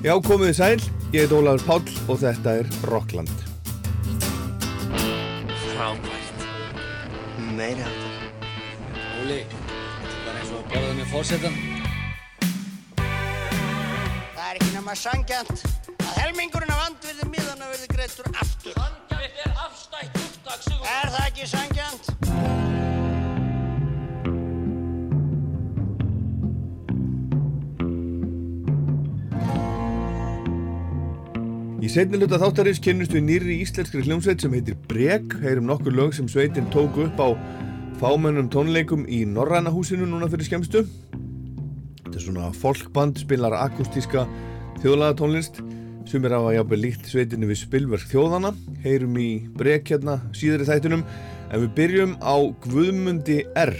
Já, komiði sæl, ég heit Ólafur Páll og þetta er Rockland. Frábært. Meiri áttar. Óli, þetta er eins og að borða með fórsetan. Það er ekki nema sangjant að helmingurinn af andvirði miðana verði greittur aftur. Sangjant er afstætt upptak, Sigur. Er það ekki sangjant? Í setni hluta þáttarins kynnust við nýri íslenskri hljómsveit sem heitir Brek, heyrum nokkur lög sem sveitin tóku upp á fámennum tónleikum í Norræna húsinu núna fyrir skemmstu. Þetta er svona folkband, spilar akustíska þjóðlaga tónlist sem er á að jápa líkt sveitinu við spilverk þjóðana, heyrum í Brek hérna síðar í þættunum en við byrjum á Guðmundi R.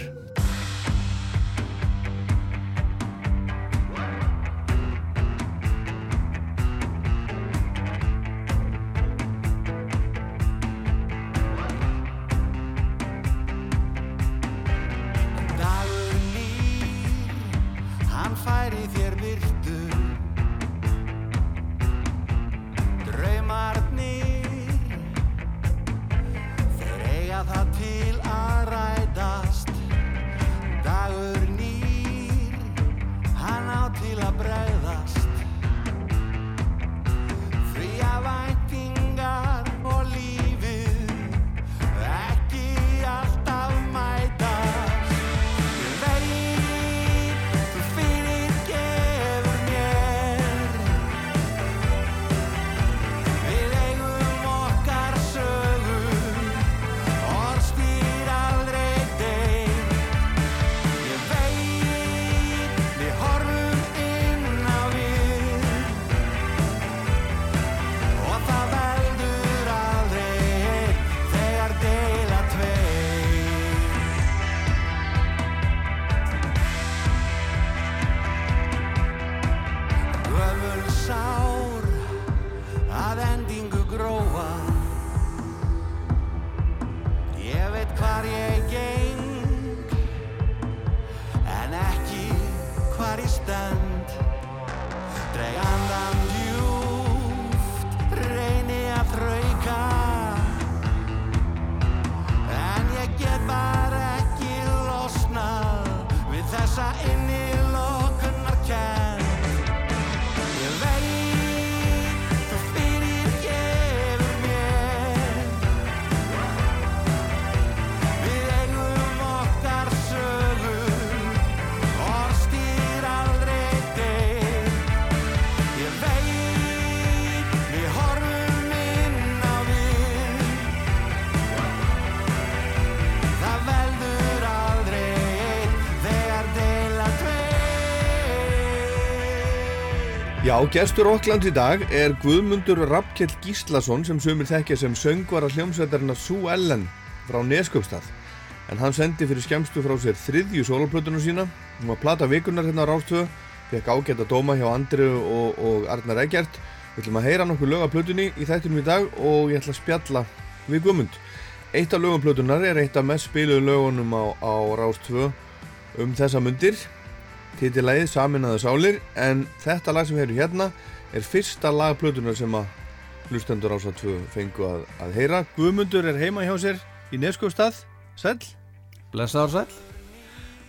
Já, gestur Rockland í dag er Guðmundur Rappkjell Gíslason sem sumir þekkja sem söngvara hljómsveitarna Sú Ellen frá Neskjöpstað. En hann sendi fyrir skemmstu frá sér þriðju soloplötuna sína. Hún var plata vikunar hérna á Rástöðu, fekk ágætt að dóma hjá Andri og, og Arnar Eggert. Við ætlum að heyra nokkuð lög af plötunni í þættunum í dag og ég ætla að spjalla við Guðmund. Eitt af lögum plötunar er eitt af mest spiluðu lögunum á, á Rástöðu um þessa mundir titilægið Saminaðu sálir en þetta lag sem við heyrum hérna er fyrsta lag plötunar sem að hlustendur ásat 2 fengu að, að heyra Guðmundur er heima hjá sér í Neskóstað Sæll, Blessaður sæl.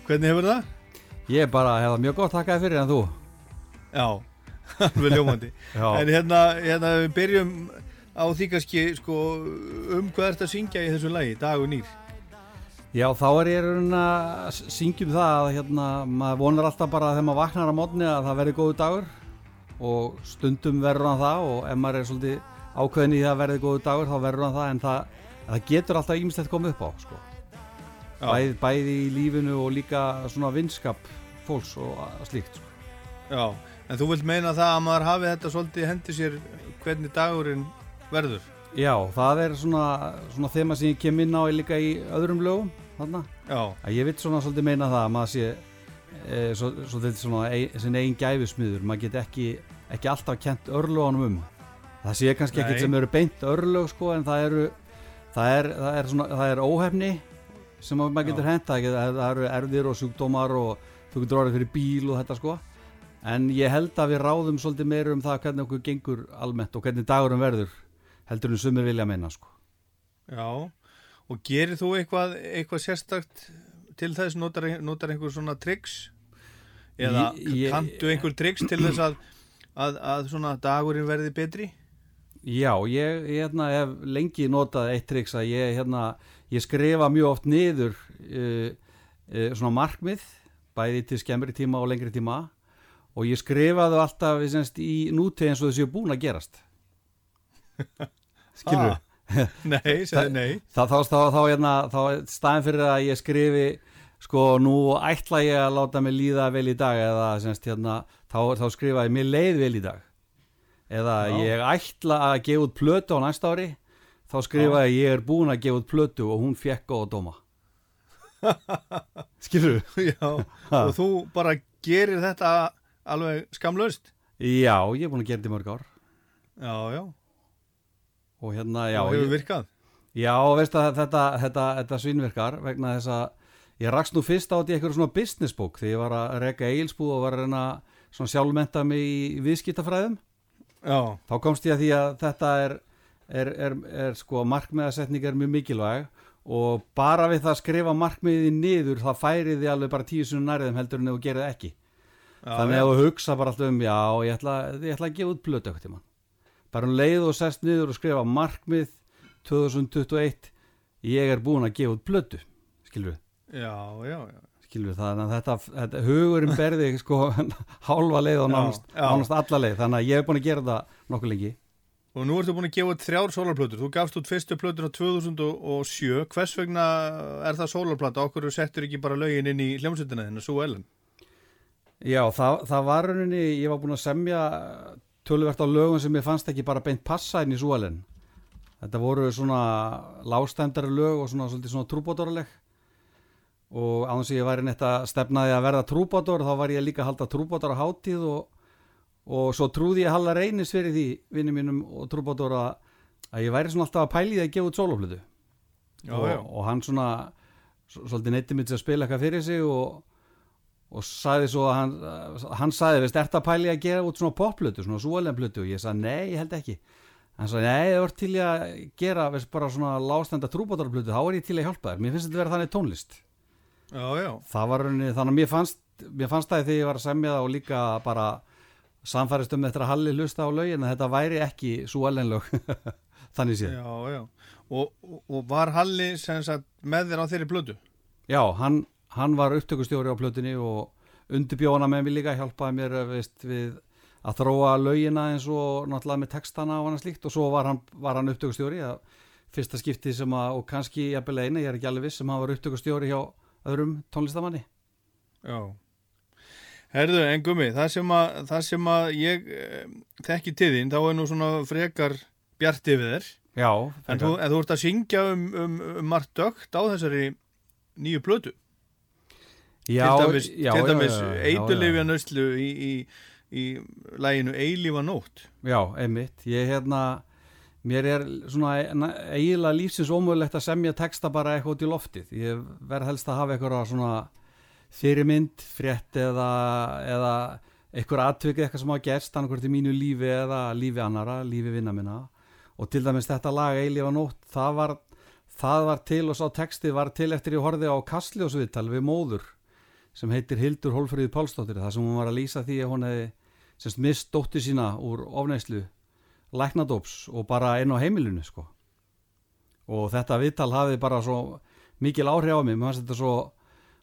hvernig hefur það? Ég bara hefða mjög gott þakkaði fyrir en þú. Já, alveg ljómandi. En hérna, hérna við byrjum á því kannski sko, um hvað að syngja í þessu lagi, dag og nýr Já, þá er ég raun að syngjum það að hérna, maður vonar alltaf bara að þegar maður vaknar á mótni að það verði góðu dagur. Og stundum verður hann það og ef maður er svolítið ákveðin í það að verði góðu dagur þá verður hann það. En það, það getur alltaf ímestett komið upp á sko. Bæð, bæði í lífinu og líka svona vinskap fólks og slíkt sko. Já, en þú vilt meina það að maður hafi þetta svolítið hendi sér hvernig dagurinn verður? Já, það er svona, svona þema sem ég kem inn á líka í öðrum lögum þarna. Já, að ég vil svona svolítið meina það að maður sé e, svo, svolítið svona ein, sin eigin gæfismiður, maður get ekki ekki alltaf kent örlögunum um. Það sé kannski ekkert sem eru beint örlög sko, en það eru það er, það er, svona, það er óhefni sem að maður getur hent. Það, það eru erðir og sjúkdómar og þú getur orðið fyrir bíl og þetta sko. En ég held að við ráðum svolítið meira um það hvernig okkur gengur almennt og hvernig dagurum verður heldur en sumir vilja meina sko. Já, og gerir þú eitthvað, eitthvað sérstakt til þess, notar, notar einhver svona triks eða Ég- ég- kanntu einhver triks til þess að, að, að svona dagurinn verði betri? Já, ég, ég hérna, hef lengi notað eitt triks að ég, hérna, ég skrifa mjög oft niður uh, uh, svona markmið bæði til skemmri tíma og lengri tíma. Og ég skrifaði alltaf semst, í núti eins og þessi er búin að gerast. Skilur Ah, Nei, segði nei. þá, þá, þá, þá, hérna, þá staðin fyrir að ég skrifi sko nú ætla ég að láta mig líða vel í dag eða semst, hérna, þá, þá skrifa ég mér leið vel í dag eða Já. ég ætla að gefa út plötu á næsta ári þá skrifa ég ég er búin að gefa út plötu og hún fekk góða dóma skilur Já, og þú bara gerir þetta alveg skamlaust? já, ég er búin að gera þetta í mörg ár Já, já, og hérna, já, já hefur virkað. Já, veist að þetta, þetta, þetta svínvirkar vegna þess að ég rakst nú fyrst átt í eitthvað svona business book þegar ég var að reka eilsbúð og var að reyna svona sjálfmenta mig í viðskiptafræðum. Já, þá komst ég að því að þetta er, er, er, er sko markmiðasetning er mjög mikilvæg og bara við það að skrifa markmiðið niður það færið þið alveg bara tíu sinni nærðum heldur en þú gerir það ekki. Já, þannig að þú hugsa bara alltaf um já, ég ætla, ég ætla að gefa út plötu ekkert tíma bara um leið og sest niður og skrifa markmið 2021 ég er búin að gefa út plötu skilur við, Já, já, já. skilur við þannig að þetta, þetta hugurinn berði sko hálfa leið og nánast, alla leið þannig að ég er búin að gera það nokkuð lengi Og nú ertu búin að gefa þrjár sólarplötur. Þú gafst út fyrstu plötur á 2007. Hvers vegna er það sólarplata? Okkur settur ekki bara lögin inn í hljómsveitina þinn, Sú Ellen? Já, það, það var rauninni, ég var búin að semja töluvert á lögum sem ég fannst ekki bara beint passa inn í súalinn. Þetta voru svona lástæmdari lög og svona, svona trúbótoraleg og án að ég væri neitt að stefnaði að verða trúbótor þá var ég líka að halda trúbótora hátíð og, og svo trúði ég halda reynis fyrir því vinni mínum og trúbótora að ég væri svona alltaf að pæli því að gefa út sóloflutu Já, og, og hann svona svolítið neytti mitt að spila eitthvað fyrir sig og, og sagði svo að hann, hann sagði, veist, ert að pæli að gera út svona popplötu, svona súalenplötu og ég sagði, nei, ég held ekki hann sagði, nei, það var til að gera veist, bara svona lástenda trúbátarplötu þá er ég til að hjálpa þér, mér finnst þetta vera þannig tónlist Já, já. það var rauninni, þannig að mér fannst mér fannst það þegar ég var að semja það og líka bara samfærist um eftir að Halli hlusta á lögin að þetta væri ekki súalenlög þannig séð. Og, og, var Halli sagt með þér á þeirri plötu? Já, hann, hann var upptökustjóri á plötunni og undirbjóna með mér líka, hjálpaði mér eh, veist, við að þróa lögina eins og náttúrulega með textana og annað slíkt og svo var hann, var hann upptökustjóri fyrsta skipti sem að, og kannski ég er ekki alveg viss sem hann var upptökustjóri hjá öðrum tónlistamanni. Já. Herðu, en gummi, það sem að, það sem að ég e, þekki til þín, þá er nú svona frekar bjart yfir þér. Já, En þú, en þú ert að syngja um, um, um margt dögt á þessari nýju plötu. Já, til dæmis, dæmis eitulifja nöslu í, í, í læginu Eilífa nótt. Já, einmitt. Ég hérna, mér er svona na- eiginlega lífsins ómögulegt að semja texta bara eitthvað út í loftið. Ég verð helst að hafa eitthvað svona fyrirmynd, frétt eða, eða eitthvað atvikið eitthvað sem hafa gerst annarkvort í mínu lífi eða lífi annara, lífi vinna minna. Og til dæmis þetta lag Eilífa nótt, það var, það var til og sá texti var til eftir ég horfði á Kastljósviðtal við móður sem heitir Hildur Hólfríði Pálsdóttir. Þar sem hún var að lýsa því að hún hefði mist dóttur sína úr ofneislu læknadóps og bara inn á heimilinu sko. Og þetta viðtal hafði bara svo mikil áhrif á mig, mér fannst þetta svo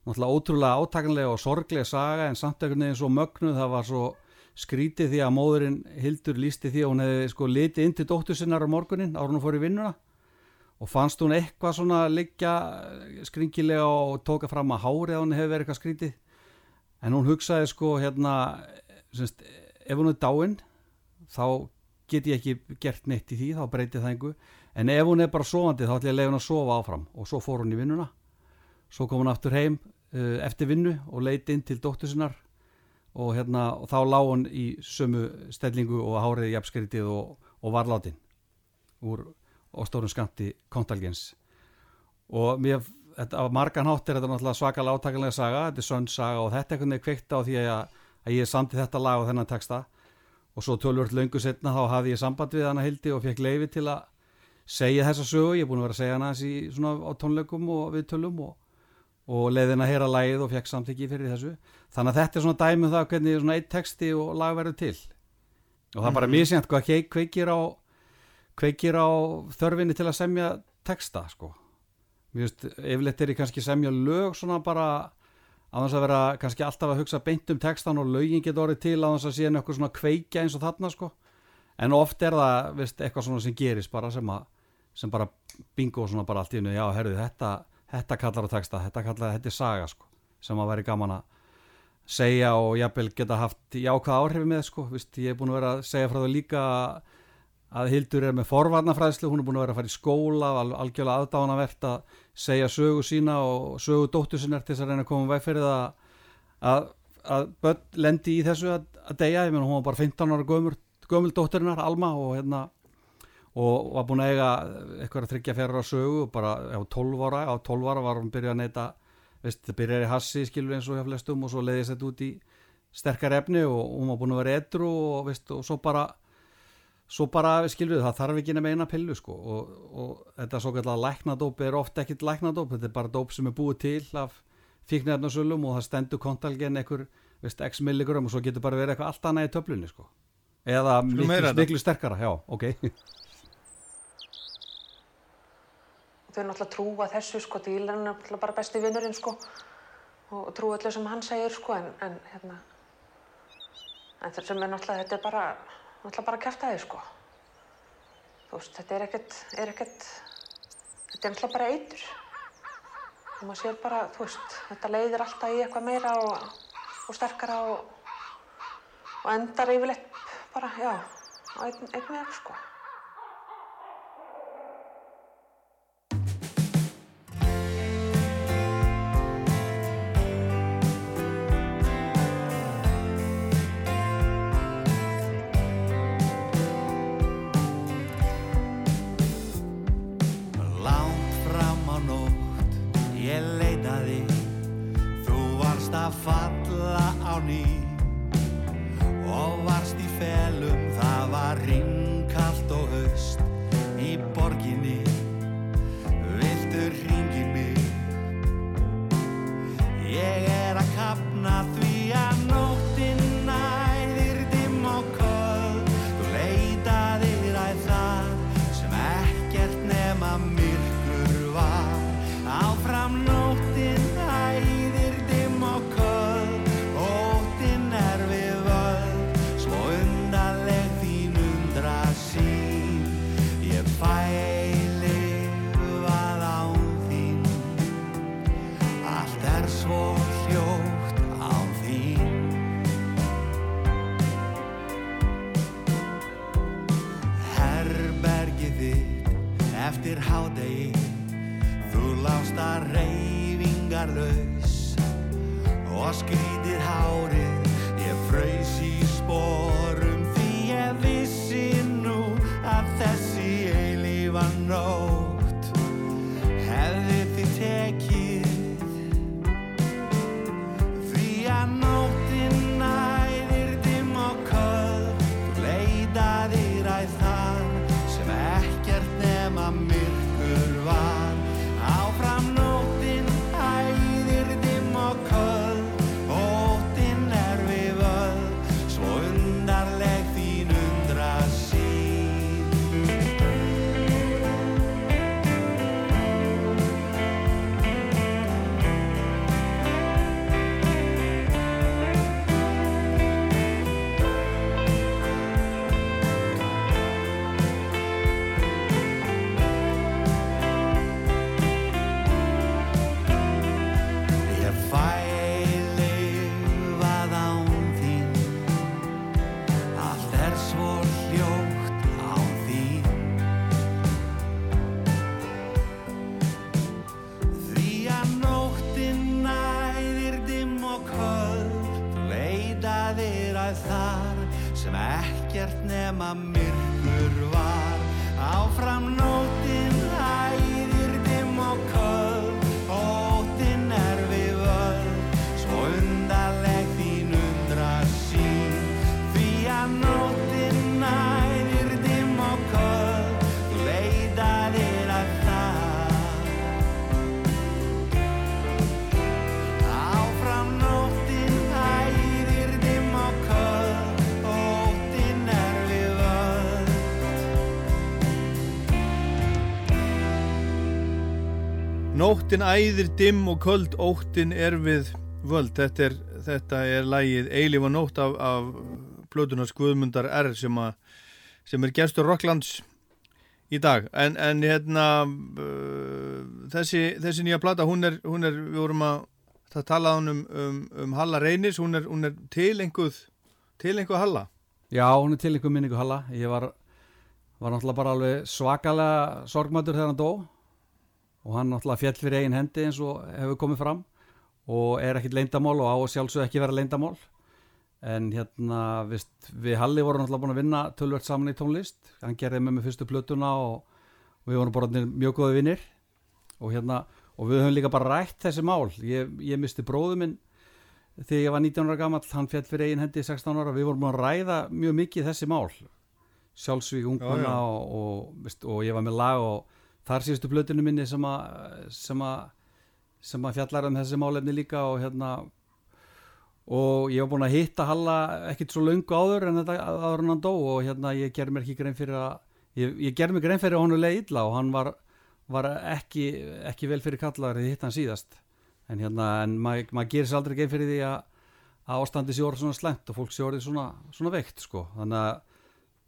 náttúrulega ótrúlega átakanlega og sorglega saga en samt einhvern veginn svo mögnuð. Það var svo skrítið því að móðurinn Hildur lísti því að hún hefði sko litið inn til dóttur sinnar á morgunin ára hún fór í vinnuna og fannst hún eitthvað svona liggja skringilega og tóka fram að hárið hún hefði verið eitthvað skrítið. En hún hugsaði sko hérna semst, ef hún er dáin þá get ég ekki gert neitt í því þá breyti það einhver en ef hún er bara sofandi þá ætla ég að leiða hún að sofa áfram. Og svo fór hún í vinnuna. Svo kom hún aftur heim uh, eftir vinnu og leiti inn til dóttur sinnar. Og, hérna, og þá lág hún í sömu stellingu og hárið jafnskritið og, og var látin úr og stórum skamti kontalgens og mér, þetta á margan hátt er þetta náttúrulega svakalega átakanlega saga, þetta er sönn saga og þetta er einhvern veginn kveikt á því að, að ég samti þetta lag og þennan texta. Og svo tölvört löngu setna þá hafði ég samband við hana Hildi og fekk leifi til að segja þessa sögu, ég er búin að vera að segja hana þessi svona á tónleikum og við tölum og, og leiðin að heyra lagið og fekk samtiki fyrir þessu. Þannig að þetta er svona dæmið það hvernig svona eitt texti og lag verður til. Og það er bara mjög sent hvað kveikir á kveikir á þörfinni til að semja texta sko. Veist, yfirleitt er ég kannski semja lög svona bara að þess að vera kannski alltaf að hugsa beint um textan og lögin getur orðið til að þess að sé eitthvað svona kveikja eins og þarna sko. En oft er það veist, eitthvað svona sem gerist bara sem, að, sem bara bingo svona bara allt í unni já herðu þetta, þetta kallar á texta þetta kallar þetta er saga sko sem að veri gaman að segja og jafnvel geta haft jákvæða áhrifi með sko. Vist, ég er búin að vera að segja frá það líka að Hildur er með forvarnafræðslu hún er búin að vera að fara í skóla al algjörlega aðdáðanavert að segja sögu sína og sögu dóttur sinna til þess að reyna að koma væg fyrir það að, að börn lendi í þessu að, að deyja, ég menn hún var bara 15 ára gömur, gömul dótturinnar, Alma og hérna og var búin að eiga eitthvað að tryggja fyrir á sögu. Og bara á 12 ára, á 12 ára var hún byrjað að neyta veist, það byrjaði í hassi skilur eins og hjá flestum og svo leiðist þetta út í sterkar efni og hún var búin að vera edru og, veist, og svo bara svo bara skilur við það þarf ekki nema eina pillu sko og, og þetta svo kallar læknadóp er ofta ekkit læknadóp þetta er bara dóp sem er búið til af fíknefnarsölum og það stendur kontalgen einhver veist, x milligram og svo getur bara verið eitthvað allt annað í töflunni sko. Eða miklu, miklu sterkara, já, ok. Þau er náttúrulega trúa þessu sko, dílarinn er náttúrulega bara besti vinnurinn sko og trúa öllu sem hann segir sko en, en hérna en það sem er náttúrulega, þetta er bara náttúrulega bara að kæfta þig sko. Þú veist, þetta er ekkert, er ekkert, þetta er náttúrulega bara eitur. Og maður sér bara, þú veist, þetta leiðir alltaf í eitthvað meira og, og sterkara og, og endar yfirleitt bara, já, á einn veg sko. Eftir hádegi Þú lást að reyfingarlaus Og skrítið hárið Ég fraus í sporum nóttin æðir dimm og köld, óttin er við völd. Þetta er, þetta er lægið Eilífa nótt af, af plötunars Guðmundar R sem, a, sem er gestur Rocklands í dag. En, en hérna, uh, þessi, þessi nýja plata, hún er, hún er, við vorum að það talaði um, um, um Halla Reynis, hún er, hún er til einhverð, til einhverð Halla. Já, hún er til einhver minningu Halla. Ég var, var náttúrulega bara alveg svakalega sorgmætur þegar hann dó og hann náttúrulega fjall fyrir eigin hendi eins og hefur komið fram. Og er ekkit leindamál og á og sjálfsög ekki vera leindamál en hérna vist, við Halli vorum náttúrulega búin að vinna tölvert saman í tónlist. Hann gerði með mig fyrstu plötuna og, og við vorum bara mjög góði vinnir og hérna og við höfum líka bara rætt þessi mál. Ég, ég misti bróðu minn þegar ég var 19 ára gammal hann fjall fyrir eigin hendi í 16 ára. Við vorum búin að ræða mjög mikið þessi mál. Sjálfsvík ungmanna og, og, og ég var með lag og þar síðustu blötinu minni sem að sem að, sem að fjallar um þessi málefni líka og hérna og ég var búin að hitta Halla ekkert svo laungu áður en þetta áður hann dó og hérna ég ger mér ekki grein fyrir að ég, ég ger mér grein fyrir að hann er leið illa og hann var, var ekki, ekki vel fyrir kallar því hitt hann síðast. En hérna en maður mað gerir sér aldrei grein fyrir því að, að ástandi sé orðið svona slemt og fólk sé orðið svona, svona veikt sko. Þannig að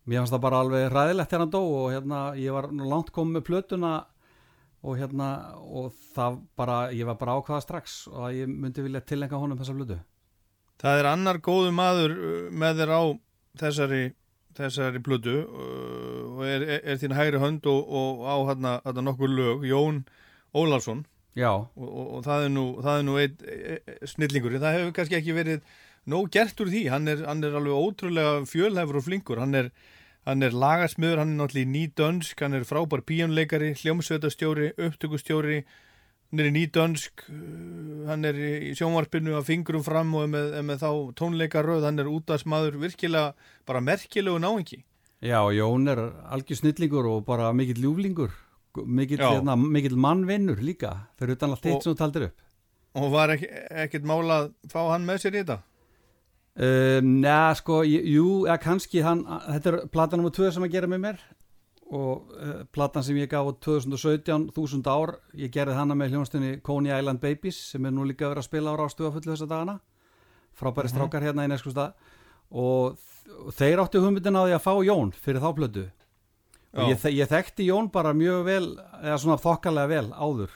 mér fannst það bara alveg ræðilegt þegar hann dó og hérna ég var langt komið með plötuna og hérna og það bara, ég var bara ákvaða strax og að ég myndi vilja tilenga honum þessa plötu. Það er annar góðu maður uh, með þér á þessari, þessari plötu uh, og er, er, er þín hægri hönd og, og á hérna, hérna nokkur lög, Jón Ólarsson og, og, og það er nú, nú einn e, e, snillingur, það hefur kannski ekki verið nóg gert úr því, hann er, hann er alveg ótrúlega fjölhefur og flinkur, hann er, hann er lagasmiður, hann er náttúrulega nýdönsk, hann er frábær píjónleikari, hljómsveitastjóri, upptökustjóri, hann er í nýdönsk, uh, hann er í sjónvarpinu að fingurum fram og með, með þá tónleikaröð, hann er útdagsmaður, virkilega bara merkilegu náingi. Já, Jón er algjör snillingur og bara mikill ljúflingur, mikill, hérna, mikill mannvinnur líka, fyrir utan allt eitt sem þú taldir upp. Og var ekkert mála að fá hann með sér í þetta? Um, Næ, sko, jú, eða kannski hann, þetta er platan nr. 2 sem að gera með mér. Og uh, platan sem ég gaf á 2017, 1000 ár ég gerði hana með hljónstunni Coney Island Babies sem er nú líka verið að spila á rástuðafullu þessa dagana. Frábæri uh -huh. strákar hérna í Neskustad og þeir áttu hugmyndin á því að fá Jón fyrir þá plödu og ég, ég þekkti Jón bara mjög vel eða svona þokkalega vel áður.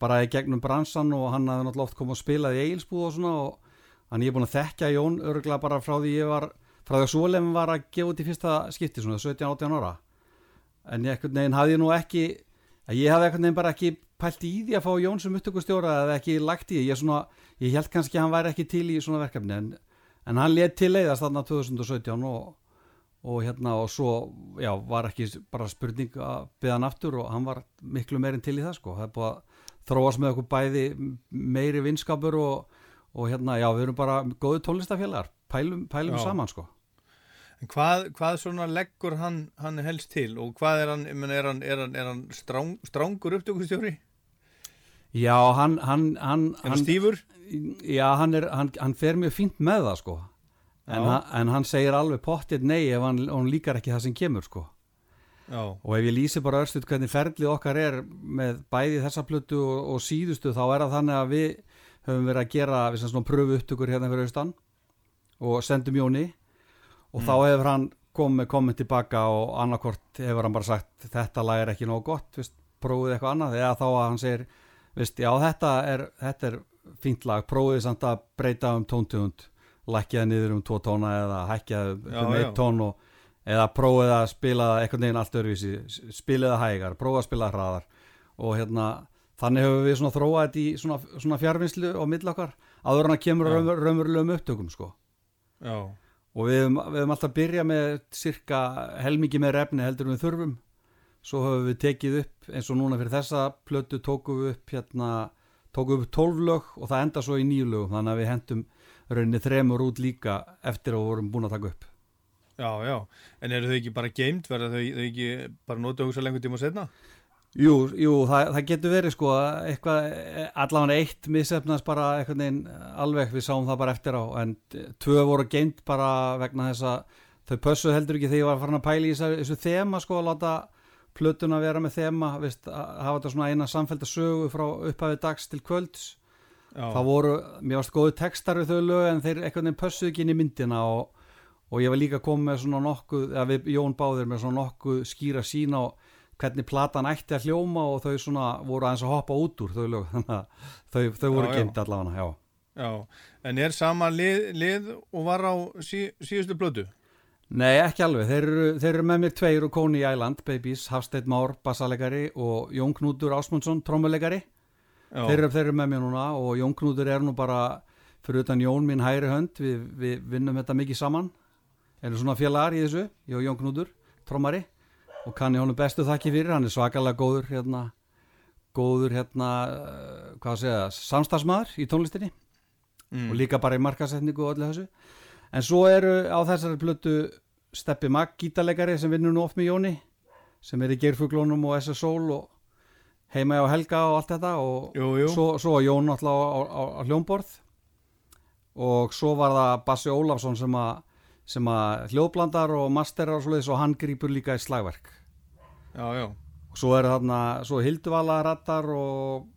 Bara í gegnum bransan og hann hafði náttúrulega oft komið og spilað í Eilsbúð og svona og hann ég er búin að þekkja Jón örgulega bara frá því ég var frá því að Sólem var að gefa út í fyrsta skipti svona 17-18 ára. En einhvern veginn hafði ég nú ekki ég hafði einhvern veginn bara ekki pælt í því að fá Jón sem upptökustjóra eða ekki lagt í. Ég, svona, ég held kannski að hann væri ekki til í svona verkefni en, en hann let til leiðast þarna 2017 og, og hérna og svo já, var ekki bara spurning að byggja hann aftur og hann var miklu meirinn til í það sko, það er búið að þróast með okkur bæði meiri vinskapur og, og hérna já við erum bara góðu tólistafélagar, pælum, pælum saman sko En hvað, hvað svona leggur hann, hann helst til og hvað er hann, meni, er hann, er hann, er hann stráng, strángur upptökustjóri? Já, hann, hann, hann... Er hann stífur? Já, hann, er, hann fer mjög fínt með það sko, en, en hann segir alveg pottir nei ef hann, hann líkar ekki það sem kemur sko. Já. Og ef ég lýsi bara örstuð hvernig ferlið okkar er með bæði þessa plötu og, og síðustu þá er það þannig að við höfum verið að gera við sem svona pröfu upptökur hérna fyrir austan og sendum Jóni og mm. þá hefur hann komið komið tilbaka og annarkort hefur hann bara sagt þetta lag er ekki nógu gott, vist, prófið eitthvað annað eða þá að hann segir vist, já þetta er, þetta er fínt lag prófið samt að breyta um tóntugund lækjaði niður um tvo tóna eða hækjaði um eitt tón og, eða prófið að spila eitthvað neginn allt öruvísi spilið að hægar, prófið að spila hraðar og hérna þannig hefur við svona þróað þetta í svona, svona fjárvinnslu og millakkar áður hann að kemur raunverulegum upptökum sko. Já. Og við hefum, við hefum alltaf byrjað með cirka helmingi með refni heldur við þurfum. Svo höfum við tekið upp eins og núna fyrir þessa plötu tókum við upp hérna, tókum við upp 12 lög og það enda svo í nýju lög þannig að við hendum rauninni þremur út líka eftir að við vorum búin að taka upp. Já, já, en eru þau ekki bara geimt verða þau, þau ekki bara notið hugsa lengur tíma og setna? Jú, jú það, það getur verið sko eitthvað, allavega eitt missefnast bara eitthvað neinn alveg við sáum það bara eftir á en tvö voru geint bara vegna þess að þau pössu heldur ekki þegar ég var farin að pæla í þessu, þessu þema sko að láta plötun að vera með þema veist, að hafa þetta svona eina samfælda sögu frá upphafið dags til kvölds. Já, það voru, mér varst góðu textar við þau lög en þeir eitthvað nefn pössuðu ekki inn í myndina og, og ég var líka komið með svona nokkuð, eða við Jón báðir með svona nokkuð skýra sín á hvernig platan ætti að hljóma og þau svona voru aðeins að hoppa út úr þau lög. Þannig að þau, þau voru geimt allavega já. já. En er sama lið, lið og var á sí, síðustu blödu? Nei, ekki alveg, þeir eru, þeir eru með mér tveir og Coney Island, Babies, Hafsteinn Már, bassalegari og Jón Knútur Ásmundsson, trommulegari þeir þeir eru með mér núna og Jón Knútur er nú bara fyrir utan Jón mín hægri hönd. Við, við vinnum þetta mikið saman. Erum svona félagar í þessu ég og Jón Knútur, trommari og kann ég honum bestu þakki fyrir, hann er svakalega góður hérna, góður hérna, eh, segja samstagsmaður í tónlistinni. Mm. og líka bara í markasetningu og öllu þessu. En svo eru á þessari plötu Steppi Magg, gítarleikari sem vinnur nú oft með Jóni sem er í Geirfuglónum og SS-Soul og heima á Helga og allt þetta. Og Jú, jú. Svo, svo Jón alltaf á, á, á, á hljómborð. Og svo var það Bassi Ólafsson sem að sem að hljóðblandar og masterar og svoleiðis og hann grýpur líka í slagverk já, já, og svo er þarna, svo Hilduvala rattar og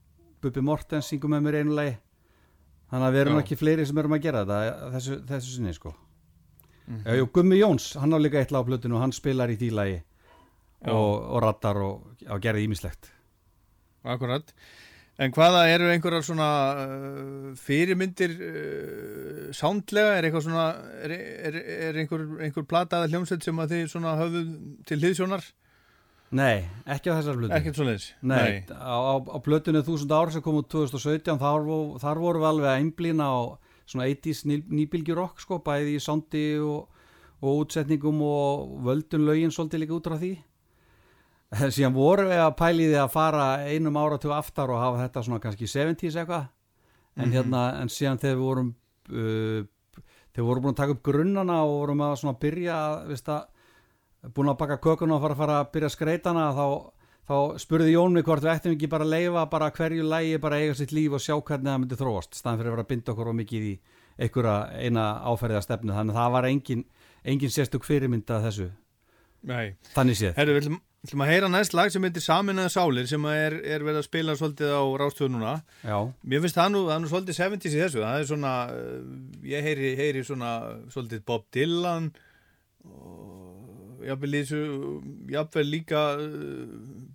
Bubi Mortens syngur með mér einu lagi þannig að við erum Já. ekki fleiri sem erum að gera þetta þessu, þessu sinni sko Mhm. Já, jú, Gummi Jóns, hann á líka eitt lag á plötinu og hann spilar í því lagi Já. og, og rattar og, og gerði ímislegt akkurat. En hvaða eru einhverjar svona uh, fyrirmyndir uh, sándlega? Er eitthvað svona, er, er, er einhver, einhver plataða hljómsveit sem að þið svona höfðu til hliðsjónar? Nei, ekki á þessar plötu Ekkert svoleiðis? Nei, Á, á, á plötunni 1000 ár sem kom út 2017 þar, þar vorum við alveg að einblýna á svona 80s ný, nýbylgjurokk sko, bæði í sondi og, og útsetningum og völdun lögin svolítið líka út frá því síðan vorum við að pæli því að fara einum áratug aftar og hafa þetta svona kannski 70s eitthvað. En hérna, en síðan þegar við vorum uh, þegar við vorum búin að taka upp grunnana og vorum að svona byrja veist að búin að baka kökuna og fara fara að byrja skreitana þá, þá spurði Jón mig hvort við ættum ekki bara að leifa bara hverju lægi bara eiga sitt líf og sjá hvernig það myndi þróast staðan fyrir að vera að binda okkur og mikið í einhverja eina áferðið að stefnu. Þannig að það var engin, engin sérstök fyrirmynda þessu. Nei. þannig séð. Herru, við ætlum, að heyra næst lag sem heitir Saminaða sálir sem er, er verið að spila svolítið á rástöðu núna. Já, Mér finnst það nú, það nú svolítið 70s í þessu. Það er svona, uh, ég heyri, heyri svona svolítið Bob Dylan og jafnvel líka uh,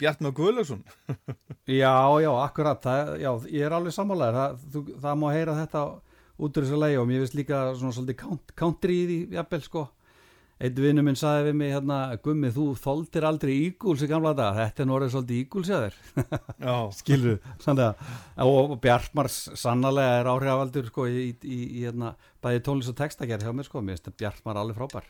Bjartmar Guðlagsson. já, já, akkurat það, já, ég er alveg sammálaður það, þú, það má heyra þetta út úr þessu lægi og mér finnst líka svona svolítið count- country í því, jafnvel sko Eitt vinnu minn saði við mig hérna, Gummi, þú þoldir aldrei ígúls í gamla dag, þetta er nú orðið svolítið ígúls hjá þér. Já, skilur og Bjartmar sannlega er áhrifavaldur sko, í, í, í hérna, bæði tónlist og textagerð hjá mér sko, mér finnst Bjartmar alveg frábær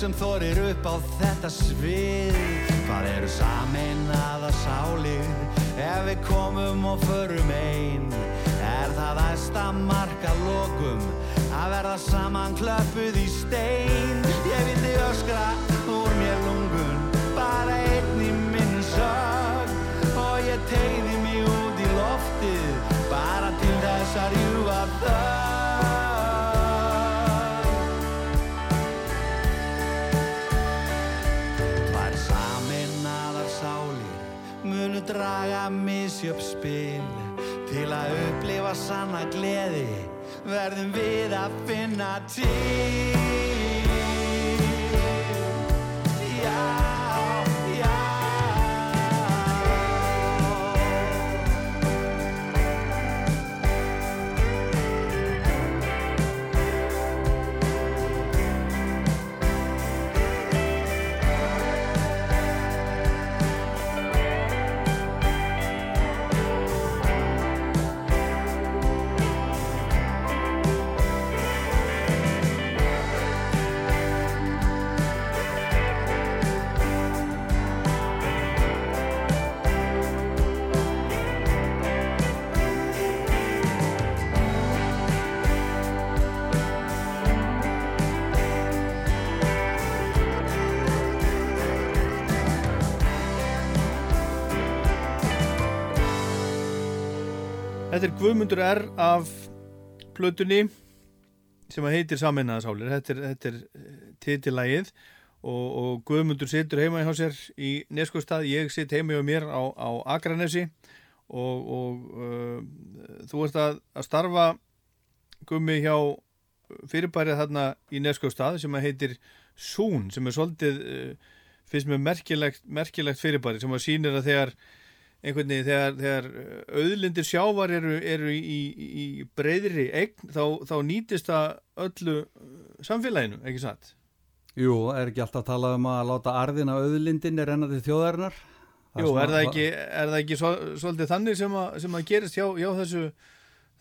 Sem þorir upp á þetta svið Þetta er Guðmundur R af plötunni sem heitir Saminnaðasálir. Þetta er, er titillægið og, og Guðmundur situr heima hjá sér í Neskostad, ég sitt heima hjá mér á, á Akranesi og, og uh, þú ert að, að starfa Guðmi hjá fyrirbærið þarna í Neskostad sem heitir Sún sem er svolítið, uh, finnst mér merkilegt, merkilegt fyrirbærið sem að sýnir að þegar einhvern veginn þegar, þegar auðlindir sjávar eru, eru í, í breyðri eign þá, þá nýtist það öllu samfélaginu, ekki satt? Jú, er ekki alltaf að tala um að láta arðina auðlindin er ennandi þjóðarinnar? Jú, er það ekki, er það ekki svo, svolítið þannig sem að, sem að gerist hjá, hjá þessu,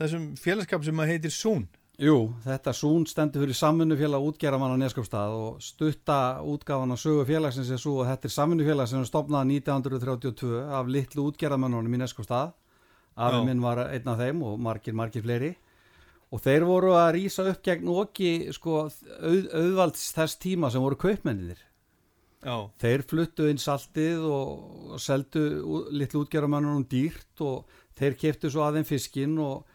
þessum félagskap sem að heitir Sún? Jú, þetta Sún stendur fyrir samfunnufélag útgerramann á Neskjöpstað og stutta útgáfan á sögu félagsins er svo að þetta er samfunnufélag sem er stopnað 1932 af litlu útgerramannunum í Neskjöpstað. Afið minn var einn af þeim og margir, margir fleiri. Og þeir voru að rýsa upp gegn okki sko, auð, auðvalds þess tíma sem voru kaupmenninir. Já. Þeir fluttu inn saltið og, seldu litlu útgerramannunum dýrt og þeir keftu svo aðeim fiskinn og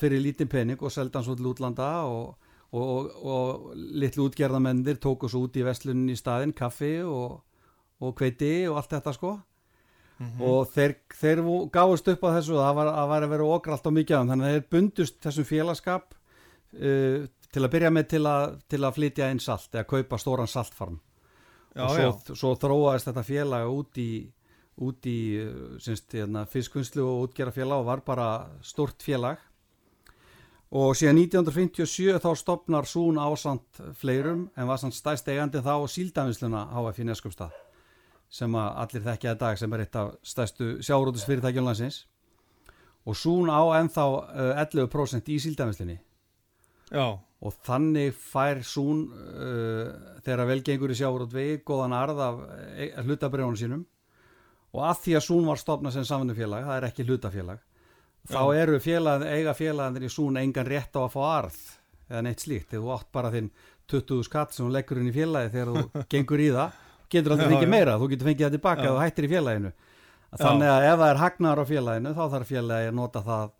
fyrir lítinn pening og seldi hann svo til útlanda og, og, og litlu útgerðamendir tóku svo út í veslunin í staðinn kaffi og, og kveiti og allt þetta sko. Og þeir, þeir gáfust upp á þessu og það var, að var að vera okra allt á mikið af þannig að þeir bundust þessum félagskap uh, til að byrja með til að, til að flytja inn salt eða kaupa stóran saltfarm. Já, og svo, svo þróaðist þetta félag út í, út í uh, hérna, fiskvinnslu og útgerafélag og var bara stort félag og síðan 1957 þá stopnar Sún ásand fleirum en var samt stæst eigandi þá síldavinsluna HF í Neskjöpstað sem að allir þekkja í dag sem er eitt af stæstu sjárótusfyrirtækjum landsins. Og Sún á ennþá uh, 11% í síldavinslunni Já, og þannig fær Sún uh, þegar velgengur í sjárótvegi góðan arð af e hlutabrjónu sínum. Og að því að Sún var stopnað sem samvinnufélag, það er ekki hlutafélag þá eru félag, eiga félagandir í Sún engan rétt á að fá arð eða neitt slíkt, þegar þú átt bara þinn 20 skatt sem þú leggur inn í félagi þegar þú gengur í það, getur Já, fengið meira. Þú getur fengið það tilbaka Já. og þú hættir í félaginu. Þannig að ef það er hagnaðar á félaginu þá þarf félagi að nota það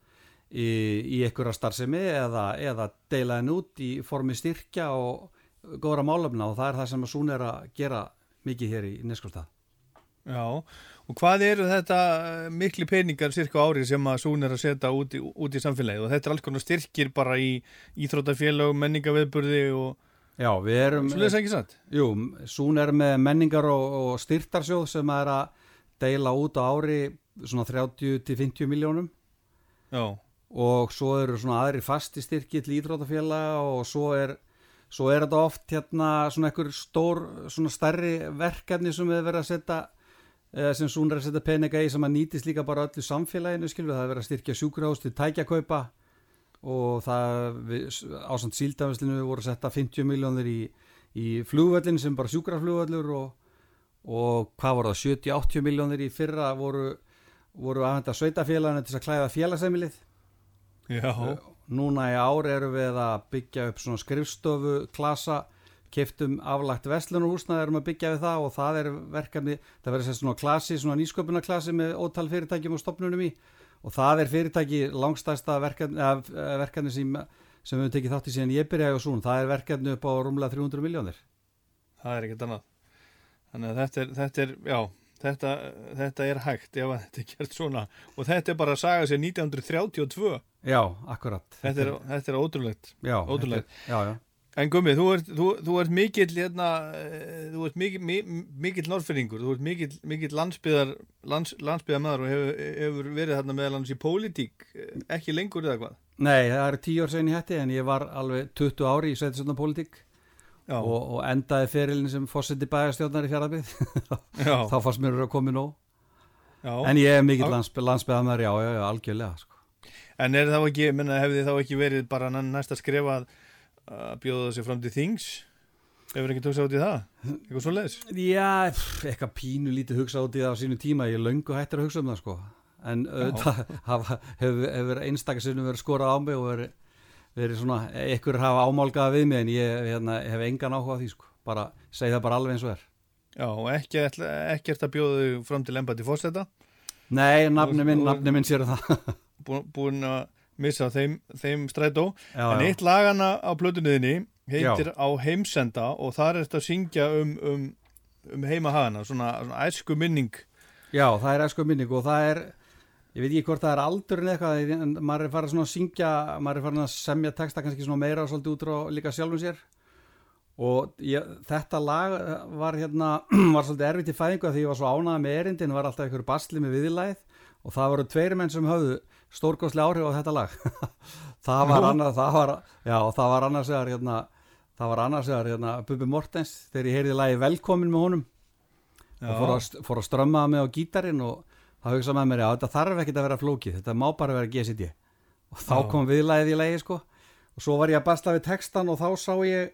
í, í einhverja starfsemi eða, eða deila henn út í formi styrkja og góðra málefna. Og það er það sem að Sún er að gera mikið hér í Neskostad já. Og hvað eru þetta eh, mikli peningar cirka á ári sem að Sún er að setja út í, út í samfélagið og þetta er alls konar styrkir bara í íþróttafélög, menningaviðburði og Já, við erum svo leys ekki satt? Jú, Sún er með menningar og, og styrtarsjóð sem er að deila út á ári svona 30-50 miljónum Já, og svo eru svona aðri fasti styrki til íþrótafélaga og svo er svo er þetta oft hérna svona einhver stór svona stærri verkefni sem við verðum að setja sem Sún er að setja peninga í sem að nýtist líka bara öllu samfélaginu skilur, það er verið að styrkja sjúkrahús til tækjakaupa og það ásand síldafæslinu voru að setja 50 miljónir í, í flugvöllin sem bara sjúkraflugvöllur og, og hvað voru það 70-80 miljónir í fyrra voru, voru aðhenda sveitafélaginu til að klæða félagsemilið Já, núna í ár erum við að byggja upp svona skrifstofu klasa keftum aflagt vestlunarhúsna erum að byggja við það og það er verkefni það verður sérst svona klasi, svona nýsköpunarklasi með ótal fyrirtækjum og stopnunum í og það er fyrirtæki langstæsta verkefni, eða, verkefni sem, sem við höfum tekið þátt í síðan ég byrjaði og svona, það er verkefni upp á rúmlega 300 miljónir það er ekkert annað. Þannig að þetta er, þetta er já, þetta, þetta er hægt ef þetta er gert svona og þetta er bara að saga sér 1932. Já, akkurat Þetta er, þetta er ótrúlegt. já, ótrúlegt. Já, já En Gummi, þú ert, þú, þú ert mikill hérna, eh, þú ert mikill, mi- mikill norðfyrringur, þú ert mikill, mikill landsbyðar, lands, landsbyðar og hefur, hefur verið þarna meðal hans í pólitík, eh, ekki lengur eða hvað? Nei, það eru tíu ár sen í hætti en ég var alveg 20 ári í sveitisöndar pólitík og, og endaði ferilin sem fórseti bæjarstjórnar í fjaraðbyggð já, þá fannst mér að koma nóg já. en ég er mikill Já. landsby, landsbyðamæður, já, já, já, algjörlega sko. En er þá ekki, menna, hefði þá ekki verið bara næ- næsta skref að, að bjóða sér fram til þings? Hefur ekki tókst átt í það? Eitthvað svo leiðis? Já, eitthvað pínu lítið hugsa út í það á sínu tíma, ég löngu hættir að hugsa um það sko. En auðvitað hafa- hefur hefur einstakasinnum verið skorað á mig og verið, verið svona, ykkur hafa ámálgað við mig en ég hérna, hef engan áhuga á því sko, bara segi það bara alveg eins og er. Já, og ekki, ekkert að bjóða þau fram til embati fórseta, Nei, nafni minn, Og- nafni minn sér um það. Búin að missa þeim, þeim strætó. já, en já. eitt lagana á plötunniðinni heitir á heimsenda og þar er þetta að syngja um, um, um heimahagana, svona, svona æsku minning. Já, það er esku minning og það er ég veit ekki hvort það er aldurinn eitthvað en maður er farin að syngja maður er farin að semja texta kannski svona meira og svolítið út frá líka sjálfum sér og ég, þetta lag var hérna, var svolítið erfitt í fæðingu af því ég var svo ánægð með erindin var alltaf einhverju basli með viðlæð og það voru tveiri menn sem höfðu stórkostlega áhrif á þetta lag. Það var Nú? annars það var, já, það var annars vegar hérna, það var annars hérna, Bubi Mortens þegar ég heyrði lagi velkomin með honum. Og fór að, fór að strömma mig á gítarinn og þá hugsa með mér að þetta þarf ekkert að vera flókið, þetta má bara vera GCD og þá Já. kom viðlæðið í lagi sko. Og svo var ég að basla við textan og þá sá ég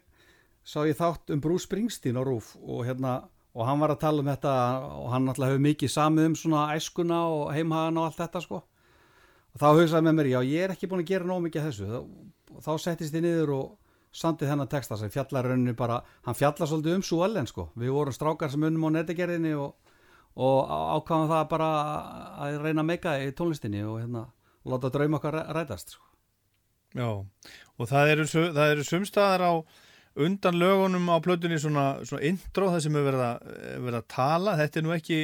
sá ég þátt um Bruce Springsteen á Rúf og hérna og hann var að tala um þetta og hann alltaf hefur mikið samið um svona æskuna og heimhagan og allt þetta sko og þá hugsaði með mér, já ég er ekki búin að gera nóg mikið þessu þá, þá settist ég niður og samtið þennan texta sem fjallar rauninni bara, hann fjallar svolítið um svo allen sko, við vorum strákar sem unnum á netagerðinni og, og á- ákváðum það bara að reyna meika í tónlistinni og hérna láta draum okkar ræ- rætast sko. Já, og það eru, það eru sumstaðar á undan lögunum á plötunni svona, svona intro það sem er verið að, tala þetta er nú ekki,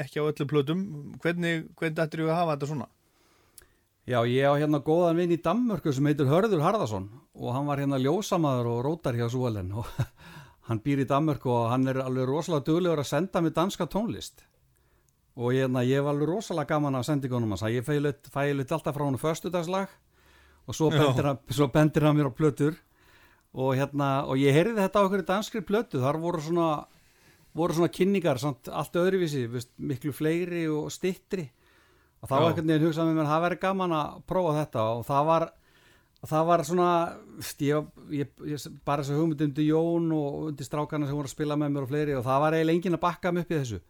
ekki á öllu plötum hvernig, hvernig ættir ég að hafa þetta svona? Já, ég á hérna góðan vinn í Danmörku sem heitir Hörður Harðarsson og hann var hérna ljósamaður og rótar hjá Súalen og hann býr í Danmörku og hann er alveg rosalega duglegur að senda mig danska tónlist. Og ég, hérna, ég var alveg rosalega gaman af sendingunum hans ég fælut fælut alltaf frá hann föstudagslag og svo bendir, hann, svo bendir hann mér á plötur. Og hérna, og ég heyrði þetta á okkur danskri plötu, þar voru svona voru svona kynningar, samt allt öðruvísi veist, miklu fleiri og stittri og þá einhvern veginn hugsaði með mér það væri gaman að prófa þetta og það var það var svona ég, ég, ég, bara þessu hugmynd undir Jón og undir strákarna sem voru að spila með mér og fleiri og það var eiginlega enginn að bakka mig upp í þessu.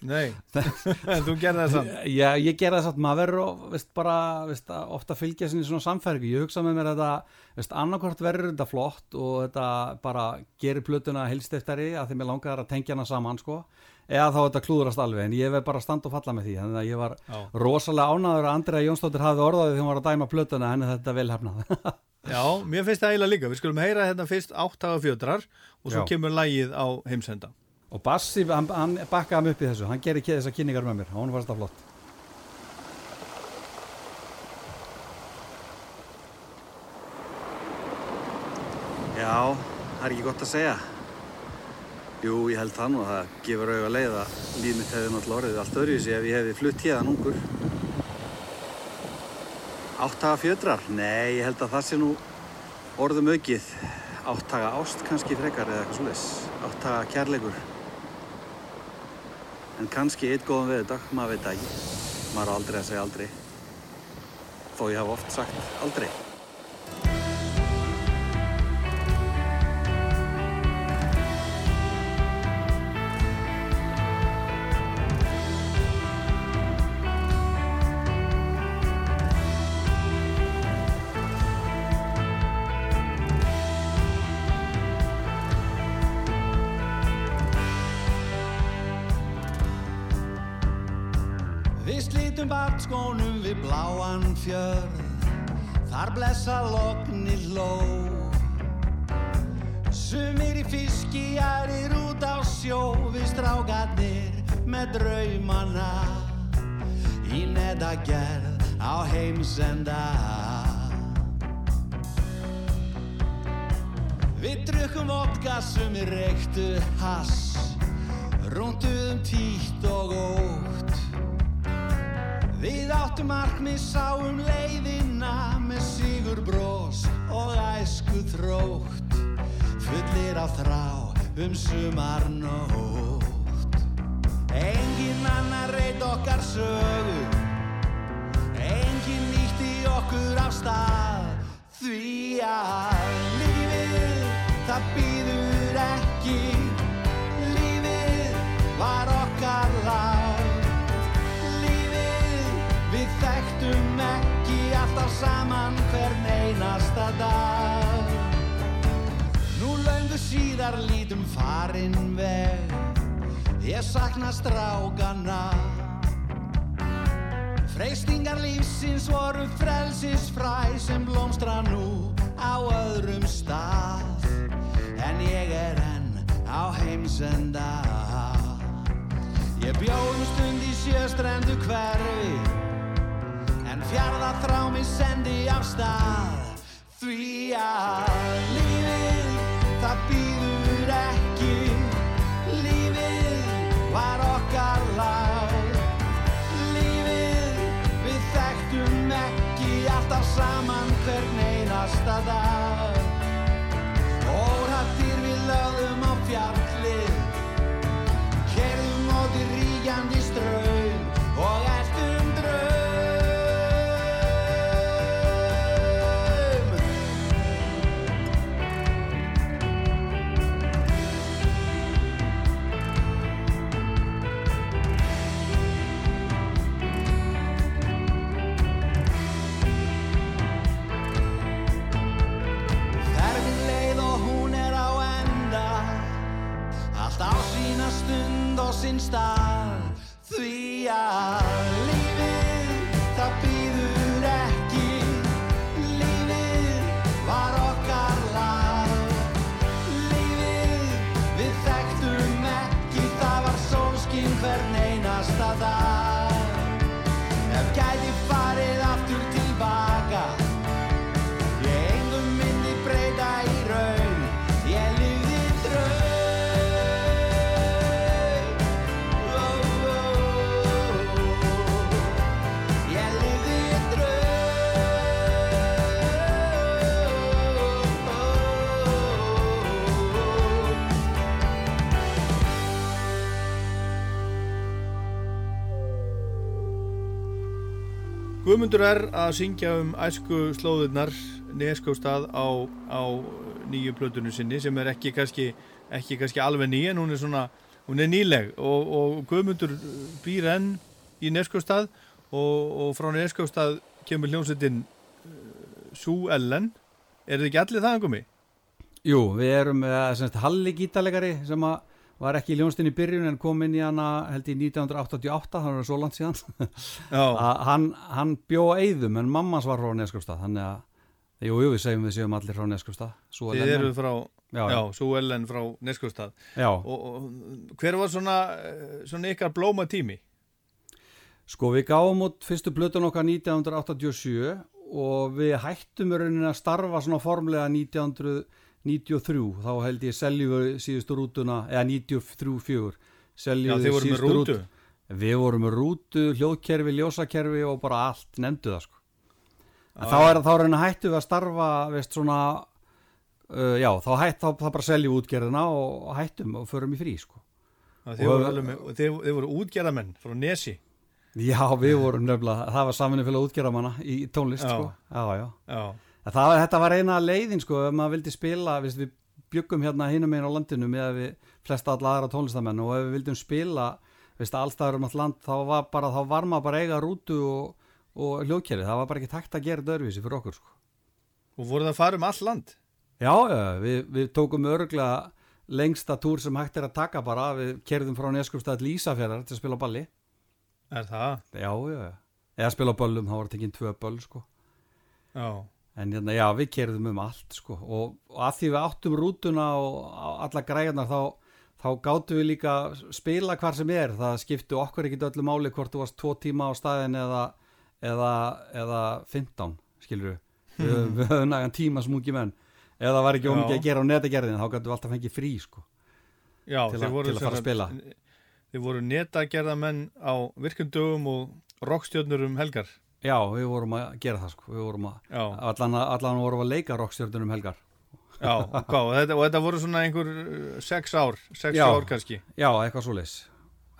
Nei, en þú gerði það samt. Já, ég gera það satt, maður verður veist, bara, veist, að ofta fylgja sinni svona samfæringu, ég hugsa með mér að þetta, veist, annarkvort verður þetta flott og þetta bara gerir plötuna helstiftari að því mér langar að tengja hana saman, sko, eða þá þetta klúðrast alveg, en ég verð bara að standa og falla með því, þannig að ég var Já. rosalega ánæður að Andrea Jónsdóttir hafði orðaði þegar hún var að dæma plötuna, henni þetta vel hefnað. Já, mér finnst það eiginlega líka, við skulum heyra hérna fyrst áttaga fjötrar og svo Já. kemur lægið á heimsenda og Bassi, hann, hann bakkaði mig upp í þessu, hann gerir þessar kynningar með mér, hún var þetta flott. Já, það er ekki gott að segja. Jú, ég held það nú að það gefur auðvitað leið að líf mitt hefði náttúrulega orðið allt öðruvísi ef ég hefði flutt hérðan ungur. Áttaga fjötrar? Nei, ég held að það sé nú orðum aukið. Áttaga ást kannski frekar eða eitthvað svoleiðis. Áttaga kærleikur. En kannski eitt góðan veðurdag, maður veit ekki. Maður á aldrei að segja aldrei. Þó ég hafa oft sagt aldrei. Fjörð. Þar blessa lokni hló Sumir í fiski, aðrir út á sjó Við strákarnir með draumana. Í nedagerð á heimsenda. Við drukkum vodka, sumir reyktu hass. Rúnduðum títt og ótt Við áttum markmið sáum leiðina með sigur brós og æsku þrótt fullir af þrá um sumar nótt Engin annar reyt okkar sögu Engin nýtti okkur af stað. Því að lífið það býður ekki saman hvern einasta dag. Nú löngu síðar lítum farinn veg. Ég sakna strákana. Freystingar lífsins voru frelsisfræ sem blómstra nú á öðrum stað. En ég er enn á heimsenda. Ég bjóðum stund í sjöstrendu hverfi En fjarða þrá mig sendi af stað Því að lífið það býður ekki. Lífið var okkar lag. Lífið við þekktum ekki alltaf saman hvern einasta dag og sinn stað Því að Guðmundur er að syngja um æsku slóðurnar neskóstað á, á nýju plötunum sinni sem er ekki kannski, ekki kannski alveg ný en hún er svona, hún er nýleg og, og Guðmundur býr enn í neskóstað og, og frá neskóstað kemur hljómsveitin Sú Ellen er þið ekki allir það angumi? Jú, við erum með uh, Halli gítalegari sem að var ekki í ljónstinn í byrjun en kom inn í hana held í 1988, hann var svo langt síðan að hann, hann bjó á Eyðum en mammans var frá Neskjöpstað þannig að, jú, jú, við segjum við séum allir frá Neskjöpstað Þið eru frá, Já, já, já. Sú Ellen frá neskóstað Já. og, og hver var svona, svona ykkar blóma tími? Sko við gáum út fyrstu plötun okkar 1987 og við hættum í rauninni að starfa svona formlega 1993 þá held ég seljum við síðustu rútuna eða 93-4 Já, þið voru með rútu? Við vorum með rútu, hljóðkerfi, ljósakerfi og bara allt nefndu það sko þá er þá rauninni hættum við að starfa veist svona uh, já, þá hætt þá, þá bara seljum við útgerðina og, hættum og förum í frí sko Og voru, með, og þið, þið voru útgerðamenn frá Nesi. Já, við vorum nefnilega, það var saminu fyrir útgerðamanna í tónlist Já. sko. Já, já. Já, Það, þetta var eina leiðin sko, ef maður vildi spila, við, við byggum hérna hinum einn á landinu með við flesta alla aðra tónlistamenn og ef við vildum spila, veist, allstaður um allt land, þá var bara, þá var maður bara eiga rútu og, og hljóðkerfi, það var bara ekki takt að gera dörfísi fyrir okkur sko. og voru það að fara um all land. Já, við, við tókum örglega lengsta túr sem hægt er að taka bara, við kerðum frá Neskjöfstað til Ísafjörðar til að spila balli. Er það? Já, já, já. Eða spila á böllum, þá var tekinn tvö böll sko. Já. En hérna, já, við kerðum um allt sko. og, og að því við áttum rútuna og alla græjarnar þá, þá gáttum við líka spila hvar sem er það skiptu okkur ekki öllu máli hvort þú varst tvo tíma á staðin eða, eða, eða 15 skilur við við, höfum nægan tíma smúki menn eða var ekki ómikið að gera á netagerðin þá gáttum við alltaf fengið frí sko. Já, Til voru til að fara að spila. Þið voru netagerðamenn á virkundögum og rockstjörnur um helgar. Já, við vorum að gera það sko. við vorum að, Já, allan, allan vorum að leika rockstjörnunum helgar já, hvað, og þetta, og þetta voru svona einhver uh, sex ár, sex Já. ár kannski. Já, eitthvað svo leis.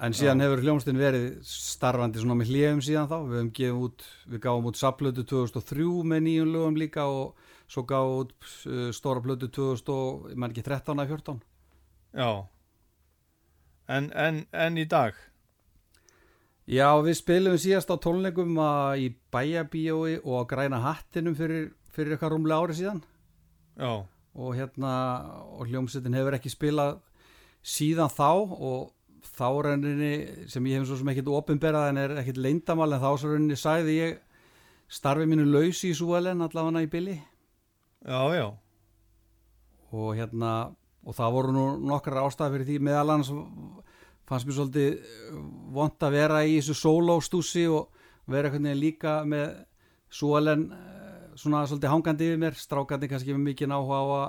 En síðan hefur hljómsdyn verið starfandi svona með hljefum síðan þá. Við hefum gefið út, við gáum út saplötu 2003 með nýjum lögum líka og svo gáum út uh, stóra plötu 2000 og, ég man ekki 13 eða 14. Já. En, en, en í dag? Já, við spilum síðast á tónleikum að í bæjabíói og á græna hattinum fyrir, fyrir eitthvað rúmlega ári síðan. Já, og hérna og hljómsveitin hefur ekki spilað síðan þá og þá rauninni sem ég hef svo sem ekkit opinberað en er ekkit leindamal en þá svo rauninni sagði ég starfi mínu laus í Súelen allavega í Billy já, já, og hérna og það voru nú nokkrar ástæði fyrir því meðal annars fannst mér svolítið vont að vera í þessu sólóstúsi og vera einhvern veginn líka með Súelen svona svolítið hangandi yfir mér. Strákandi kannski með mikið áhuga á að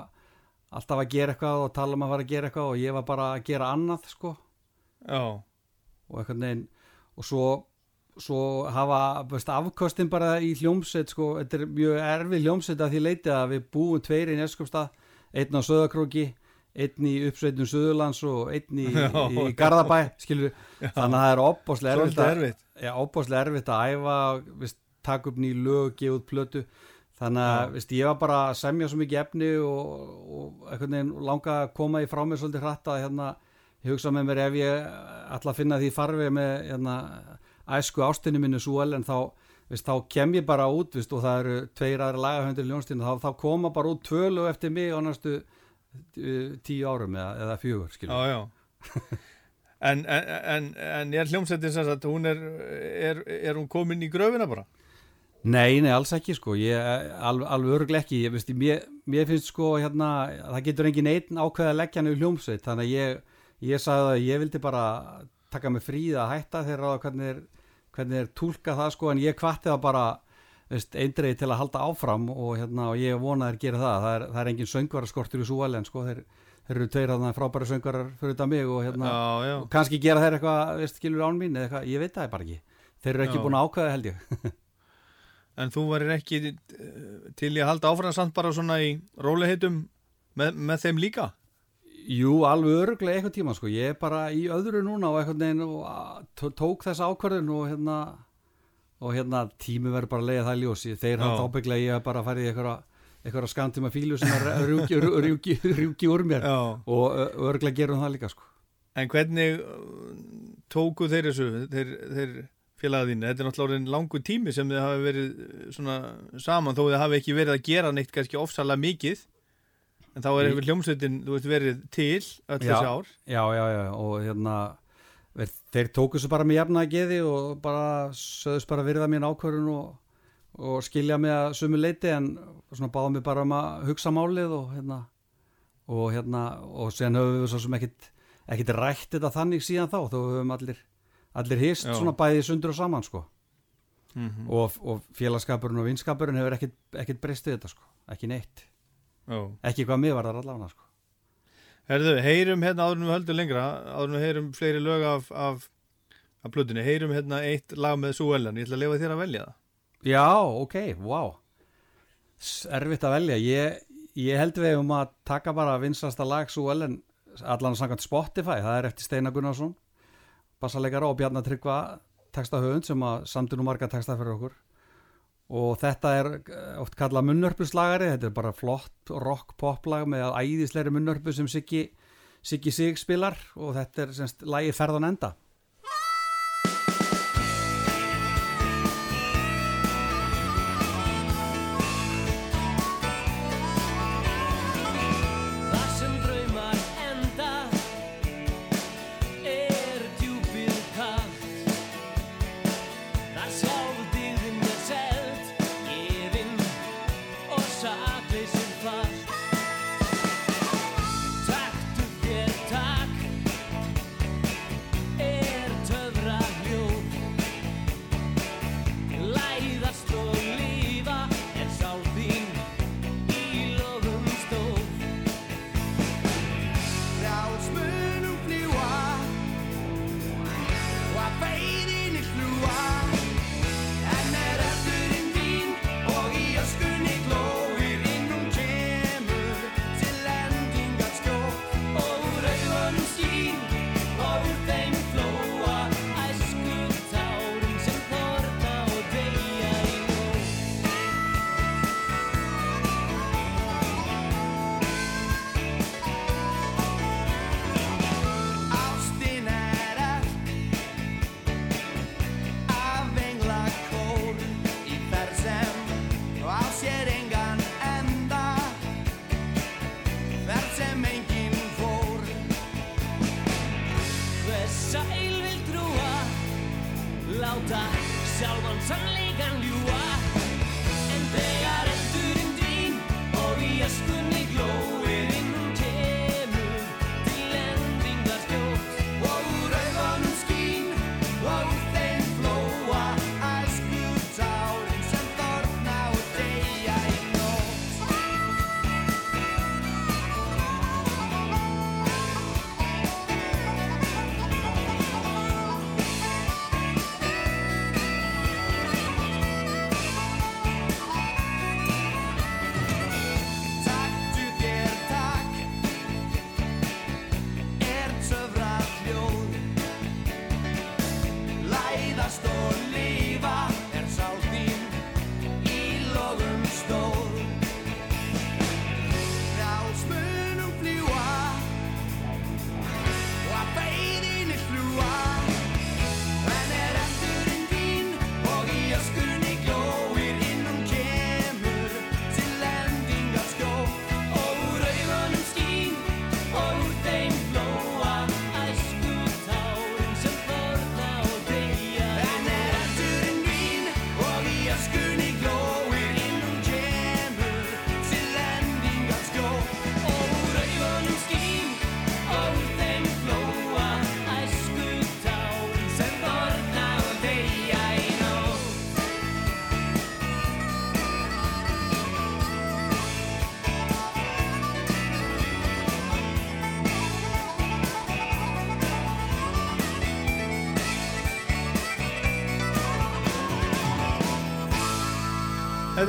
alltaf að gera eitthvað og tala um að fara að gera eitthvað og ég var bara að gera annað sko. Já, og einhvern veginn og svo, svo hafa veist, afkostin bara í hljómsveit sko, þetta er mjög erfið hljómsveit að því leiti að við búum tveir í Neskjöpstað einn á Söðakróki einn í uppsveitum Söðurlands og einn í, í, Garðabæ skilur, þannig að það er opbáslega erfitt, erfitt. Já, opbáslega erfitt að æfa veist, taka upp ný lög, gefa út plötu. Þannig að veist, ég var bara að semja svo mikið efni og, og veginn langa að koma í frá mér svolítið hratt að hérna, hugsa með mér ef ég ætla að finna því farfi með hérna, æsku ástinni minni Súel en þá, veist, þá kem ég bara út og það eru tveir aðra lagahöndir í ljónstíðinu þá, þá koma bara út tvö lög eftir mig á næstu tíu árum eða, eða fjögur já, já. En, en, en, en er hljómsveitin sem sagt, hún er, er, er hún komin í gröfina bara? Nei, nei, alls ekki sko, ég, alveg, alveg örglega ekki, ég, veist, mér, mér finnst sko hérna, það getur engin einn ákveð að leggja hann í hljómsveit, þannig að ég, ég sagði að ég vildi bara taka mig fríð að hætta þegar ráða hvernig er, hvernig er tólka það sko, en ég kvatti það bara, veist, eindreið til að halda áfram og hérna, og ég vona þeir gera það, það er, það er engin söngvaraskortur í Súalen sko, þeir, þeir eru tveir þarna frábæra söngvarar fyrir þetta mig og hérna, Já, já. og kannski gera þeir eitthvað, skilur án mín eitthvað, ég veit það bara ekki, þeir eru ekki Já. búin að ákveða held ég. En þú varir ekki eh, til að halda áfram samt bara svona í róliheitum með, með þeim líka? Jú, alveg öruglega eitthvað tíma sko. ég er bara í öðru núna og neginn og tók þessa ákvörðun og hérna og hérna tími verður bara að leiða það í ljósi þeir hann ábygglega ég hef bara farið í eitthvað skamtíma fílu sem er rjúki, úr mér Já. og ö- öruglega gerum það líka sko. En hvernig tóku þeir þessu, þeir, þeir félagaðinu? Þetta er náttúrulega langu tími sem þið hafi verið svona saman þó þið hafi ekki verið að gera neitt kannski ofsalega mikið. En þá er hefur hljómsveitin, þú veist, verið til öll þessi ár. já, já, já, og hérna þeir tóku svo bara með jafna geði og bara söðust bara virða mín ákvörðun og, og skilja mig að sumu leiti en svona báða mig bara um að hugsa málið og hérna og hérna og sen höfum við svo sem ekkit ekkit rætt þetta þannig síðan þá þó við höfum allir, allir hist Já. svona bæði sundur og saman sko. Mm og, og félagskapurinn og vinskapurinn hefur ekkit, ekkit breyst við þetta sko, ekki neitt. Já. ekki hvað mér var það allavega sko Herðu, heyrum hérna áður en við höldum lengra, áður en við heyrum fleiri lög af, af, af plötunni, heyrum hérna eitt lag með Súellan, ég ætla að lefa þér að velja það. Já, ok, wow Erfitt að velja. Ég, ég held við um að taka bara vinsasta lag svo vel en allan samkvæmt Spotify, það er eftir Steinar Gunnarsson bassaleikara og Bjarnar Tryggva textahöfund sem að samtu nú marga texta fyrir okkur og þetta er eh, oft kallað munnörpuslagari, þetta er bara flott rock poplag með æðisleiri munnörpu sem Siggi Sig spilar. Og þetta er semst lagi ferðan enda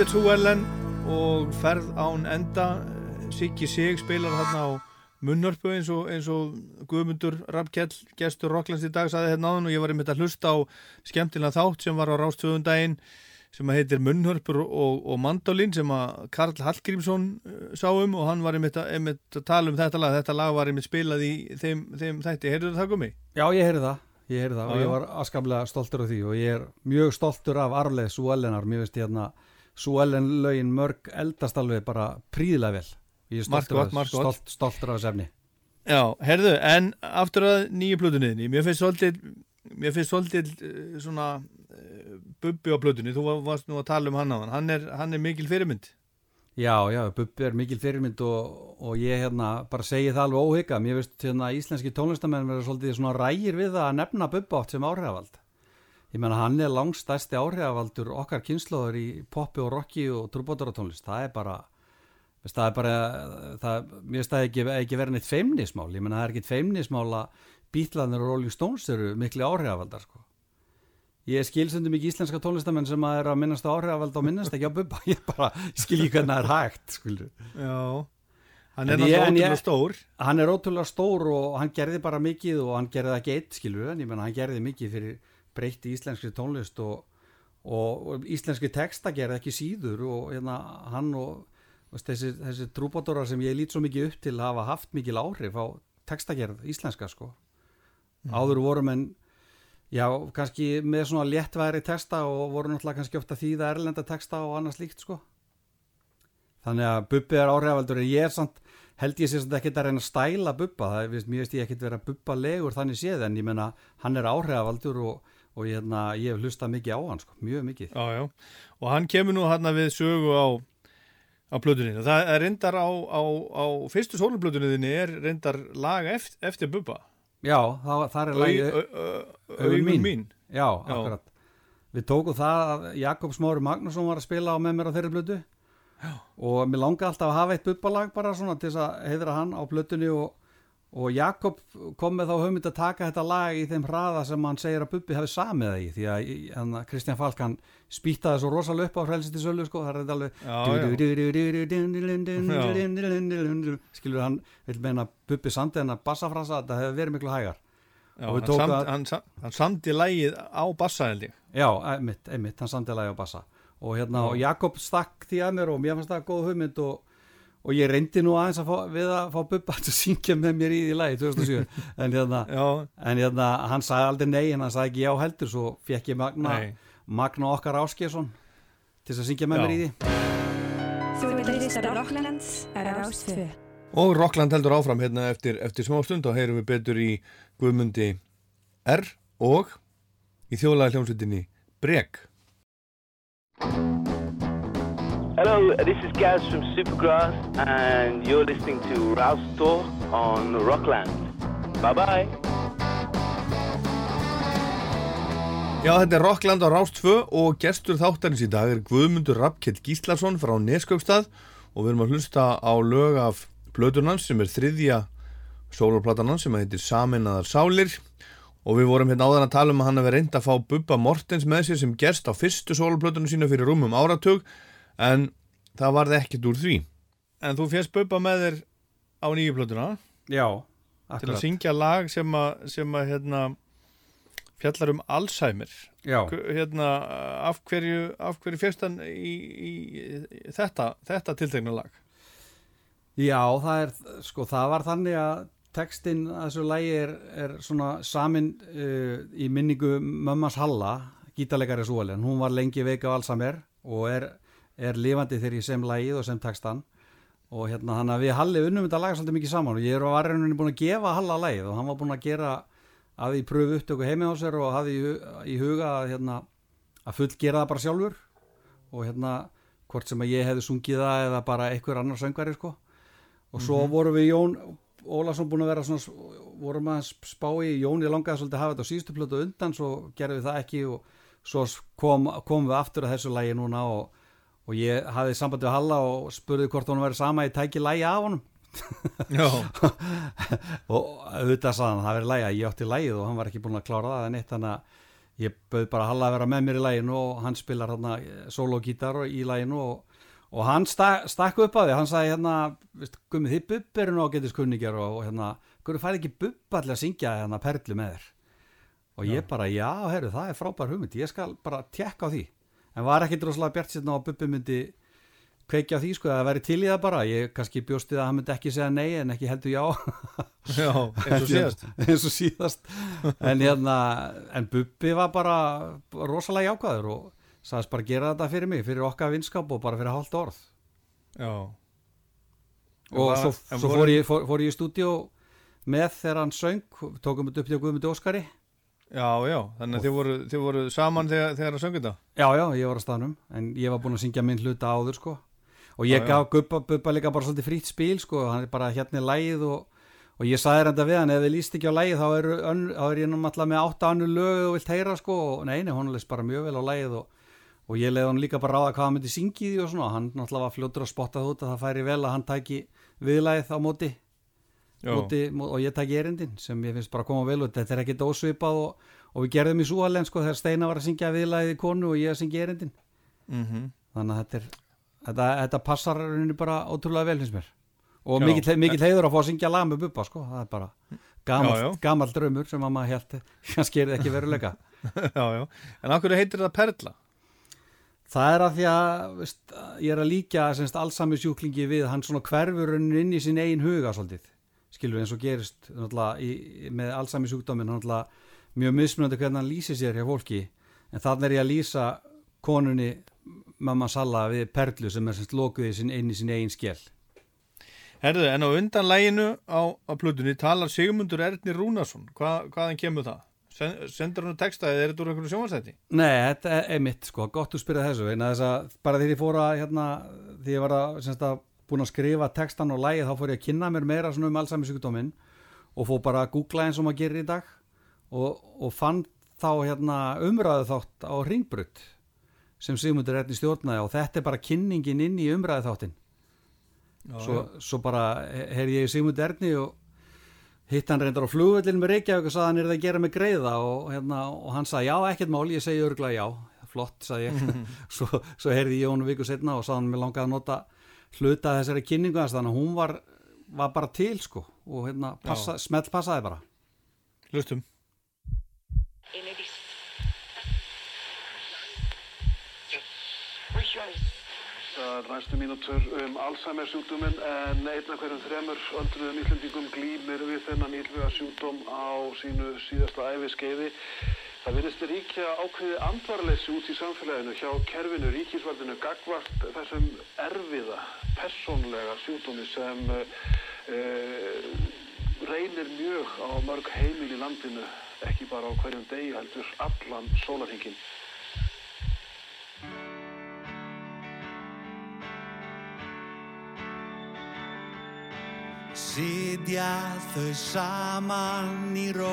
Þetta er True Ellen og ferð án enda. Siggi Sig spilar þarna á munnörpu eins og, eins og Guðmundur Rappkjell, gestur Rocklands í dag saði hérna áðan. Og ég var einmitt að hlusta á skemmtilega þátt sem var á rástöðundaginn sem heitir Munnhörpur og, og Mandolin sem að Karl Hallgrímsson uh, sá um. Og hann var einmitt að, einmitt að tala um þetta lag. Þetta lag var einmitt spilað í þeim, þeim þætti, heyrðu það komið? Já, ég heyrði það, ég heyrði það. Og ég var askaplega stoltur af því. Og ég er mjög stoltur af arleið Súellenar, mér veist ég hérna Súellen lögin mörg eldast alveg bara príðilega vel. Ég er stolt, stoltur af þessu efni. Já, heyrðu, en aftur að nýju plötunniðinni, mér finnst svolítið mér finnst svolítið uh, svona uh, bubbi á plötunni, þú var- varst nú að tala um hann á hann, er, hann er mikil fyrirmynd. Já, já, Bubbi er mikil fyrirmynd og, og ég hérna bara segi það alveg óhygga mér veist hérna íslenski tónlistamenn verður svolítið svona rægir við að nefna Bubba átt sem áhrifavald ég menna hann er langstæsti áhrifavaldur okkar kynnslóður í poppi og rocki og trúbótaratónlist, það er bara það er bara það, mér það ekki, ekki verið neitt feimnismál. Ég menna það er ekkit feimnismál að Beatlanir og Rolling Stones eru mikli áhrifavaldar sko. Ég skil stundum ekki íslenska tónlistamenn sem að er að minnast á áhrifavald og minnast ekki á Bubba. Ég bara skil ekki hvernig það er hægt skulur. Já, Hann er ótrúlega stór. hann er ótrúlega stór og hann gerði bara mikið og hann gerði ekki eitt skilur en ég menna hann gerði mikið fyrir breytti íslenskri tónlist og, og, og íslenski texta gerði ekki síður og hérna, hann og veist, þessi, þessi trúbátorar sem ég lít svo mikið upp til hafa haft mikil áhrif á textagerð íslenska sko. Áður voru menn já, kannski með svona léttværi texta og voru náttúrulega kannski ofta þýða erlenda texta og annað slíkt sko. Þannig að Bubbi er áhrifaldur en ég er samt held ég sér samt ekkert að reyna að stæla Bubba. Það er, mér veist ég ekkert vera Bubba legur þannig séð en ég menna hann er áhrifaldur og, og ég, hérna, ég hef hlustað mikið á hann sko, mjög mikið Já, já. Og hann kemur nú hann við sögu á, á plötunni. Það er reyndar á, á, á fyrstu sólumplötunniðinni er reyndar lag eftir, eftir Bubba. Já, það, það er lagi Au- au- au- Augun mín. Já, Við tókum það að Jakob Smári Magnússon var að spila á með mér á þeirri blödu og mér langaði alltaf að hafa eitt bubbalag bara svona til þess að heiðra hann á blötunni og, og Jakob kom með þá hugmynd að taka þetta lag í þeim hraða sem hann segir að Bubbi hafi samið það í því að Kristján Falk hann spýtaði svo rosalega upp á frelsiti sölu sko, það er þetta alveg skilur hann vil meina Bubbi sandi hennar bassafrasa þetta hefur verið miklu hægar Já, hann, samt, að- hann, hann samdi lægið á bassa held ég. Já, einmitt, einmitt, hann samtilega á bassa og hérna, og Jakob stakk því að mér og mér fannst það góð hugmynd og, og ég reyndi nú aðeins að fá, við að fá Bubba að syngja með mér í því lagi 2007 en hérna, Já. en hérna hann sagði aldrei nei, en hann sagði ekki já heldur svo fekk ég Magna. Magna okkar Áskjesson til að syngja með Já. mér í því. Og Rockland heldur áfram hérna eftir, eftir smá stund og heyrum við betur í Guðmundi R og í þjóðlega hljómsveitinni Breg. Hello, this is Gaz from Supergrass, and you're listening to Rouse Talk on Rockland. Bye bye. Já, þetta er Rockland á Rást 2 og gestur þáttarins í dag er Guðmundur Rappkjell Gíslason frá Neskaupstað og við erum að hlusta á lög af blöðurnans sem er þriðja sólurplatanans sem heitir Saminnaðar Sálir og við vorum hérna áðan að tala um að hann hefði reynd að fá Bubba Mortens með sér sem gerst á fyrstu sólurplötunum sína fyrir rúmum áratug en það varði ekkert úr því. En þú fjast Bubba með þér á nýju plötuna Já, til akkurat. að syngja lag sem að, sem að hérna, fjallar um Alzheimer. Hérna, af hverju, hverju fjast hann í, í, í þetta, þetta tiltegna lag? Já, það er, sko, það var þannig að textinn að þessu lægi er, er svona samin uh, í minningu mömmans Halla, gítarleikari Súalinn, hún var lengi veika á Alzheimer og er, er lifandi þegar ég sem lægið og sem textan og hérna þannig að við Halli unnum þetta lag svolítið mikið saman. Og ég er á varðinni búin að gefa Halla lægið og hann var búin að gera að því pröfu upptöku heimi á sér og hafði í, hu- í huga að, hérna, að fullgera það bara sjálfur. Og hérna hvort sem að ég hefði sungið það eða bara einhver annar söngari sko. Og svo Mhm. vorum við Jón Ólason búin að vera svona vorum að spá í, Jón ég langaði svolítið að hafa þetta á síðustu plötu undan svo gerðum við það ekki og svo kom, komum við aftur að þessu lægi núna og, og ég hafði sambandi við Halla og spurði hvort hún væri sama ég tæki lægi af honum. Já. og auðvitað sagði hann það verið lægi að ég átti lægið og hann var ekki búin að klára það en eitt þannig að ég bauð bara Halla að vera með mér í læginu og hann spilar hérna sologítar í læginu og, og hann sta- stakk upp að því. Hann sagði hérna, gummið þið bubb eru nú ágætis kunningjar og, hérna hverju færði ekki bubb allir að syngja hérna perlu með þér? Og ég bara, já, herru, það er frábær hugmynd. Ég skal bara tekka á því en var ekki droslega bjart sérna á að bubbi myndi kveikja á því, sko, að það væri til í það bara. Ég kannski bjósti það að hann myndi ekki segja nei en ekki heldur já. Já, eins og síðast. eins og síðast. En hérna, en Bubbi var bara rosalega jákvæður og sagðist bara gera þetta fyrir mig, fyrir okkar vinskap og bara fyrir hálft orð. Já. Og var- svo, svo fór, ég, fór, fór ég í stúdíu með þegar hann söng tókum þetta upp til Guðmundi Óskari Já, já, þannig að þið voru, þið voru saman þegar, þegar að söngu þetta? Já, já, ég var á staðnum en ég var búinn að syngja minn hluta áður sko. Og ég Já, gaf Bubba, Bubba líka bara svolítið frýtt spil sko, hann er bara hérna í lægið og, og ég sagði reynda við hann, ef þið líst ekki á lægið þá er, ön, þá er ég náttúrulega með átta annu lög og vilt heyra sko. Og nei, nei, hún leist bara mjög vel á lægið og, og ég leiði hann líka bara ráða hvað hann myndi syngja í og svona, hann náttúrulega var fljótur að spotta það út að það færi vel að hann tæki viðlægið á móti, Mó- og ég tæki erindin sem ég finnst bara að koma vel út, þetta er ekkit ósvipað og, og við gerðum í súalen sko þegar Steina var að syngja viðlægið í konu og ég að syngja erindin Mhm. þannig að þetta er þetta, þetta passar rauninni bara ótrúlega vel finnst mér og Já. mikill, mikill heiður að fá að syngja lag með Bubba sko, það er bara já. gamall draumur sem að maður held kannski er ekki veruleika já, já. En af hverju heitir það Perla? Það er að því að veist, ég er að líka allsami sjúklingi við hann svona hverfur inn í sin eigin huga svolítið, skilur eins og gerist í, með allsami náttúrulega mjög mismunandi hvernig hann lýsir sér hjá fólki en þannig er ég að lýsa konunni mamma Salla við Perlu sem er semst lokuð í sin, inn í sin eigin skell Herðu, en á undan læginu á, á plutunni talar Sigmundur Ernir Rúnarsson. Hva, hvaðan kemur það? Sen, sendur hann texta eða er þetta úr einhverju sjónvarsætti? Nei, þetta er, mitt sko, gott þú spyrja þessu að bara þegar ég fór að hérna, því ég var að, semst að búin að skrifa textan og lægið þá fór ég að kynna mér meira um allsami sjúkdóminn og fór bara að googla eins og maður gerir í dag og, og fann þá hérna umræðu þátt á ringbrut sem Sigmundur Erni stjórnaði og þetta er bara kynningin inn í umræðu þáttin Já, svo, já. svo bara heyrði ég Sigmundur Erni og hitt hann reyndar á flugvöllin með Reykjavík og sagði hann er það að gera mig greiða og, hérna, og hann sagði já, ekkert mál, ég segi örgla já. Flott, sagði ég. Svo, svo heyrði ég honum viku setna og sagði hann mér langaði að nota hluta af þessari kynningu hans þannig að hún var, var bara til sko. Og hérna, passa, smelt passaði bara. Hlustum. Það næstu mínútur um Alzheimer sjúkdóminn en einn af hverjum þremur öldruðum Íslandingum glýmir við þennan ílvega sjúkdóm á sínu síðasta æfiskeiði. Það virðist ríkja ákveðið andvarleysi út í samfélaginu hjá kerfinu, ríkisvaldinu, gagvart þessum erfiða, persónlega sjúkdómi sem uh, reynir mjög á mörg heimil í landinu, ekki bara á hverjum degi heldur allan sólarhingin. Sitja þau saman í ró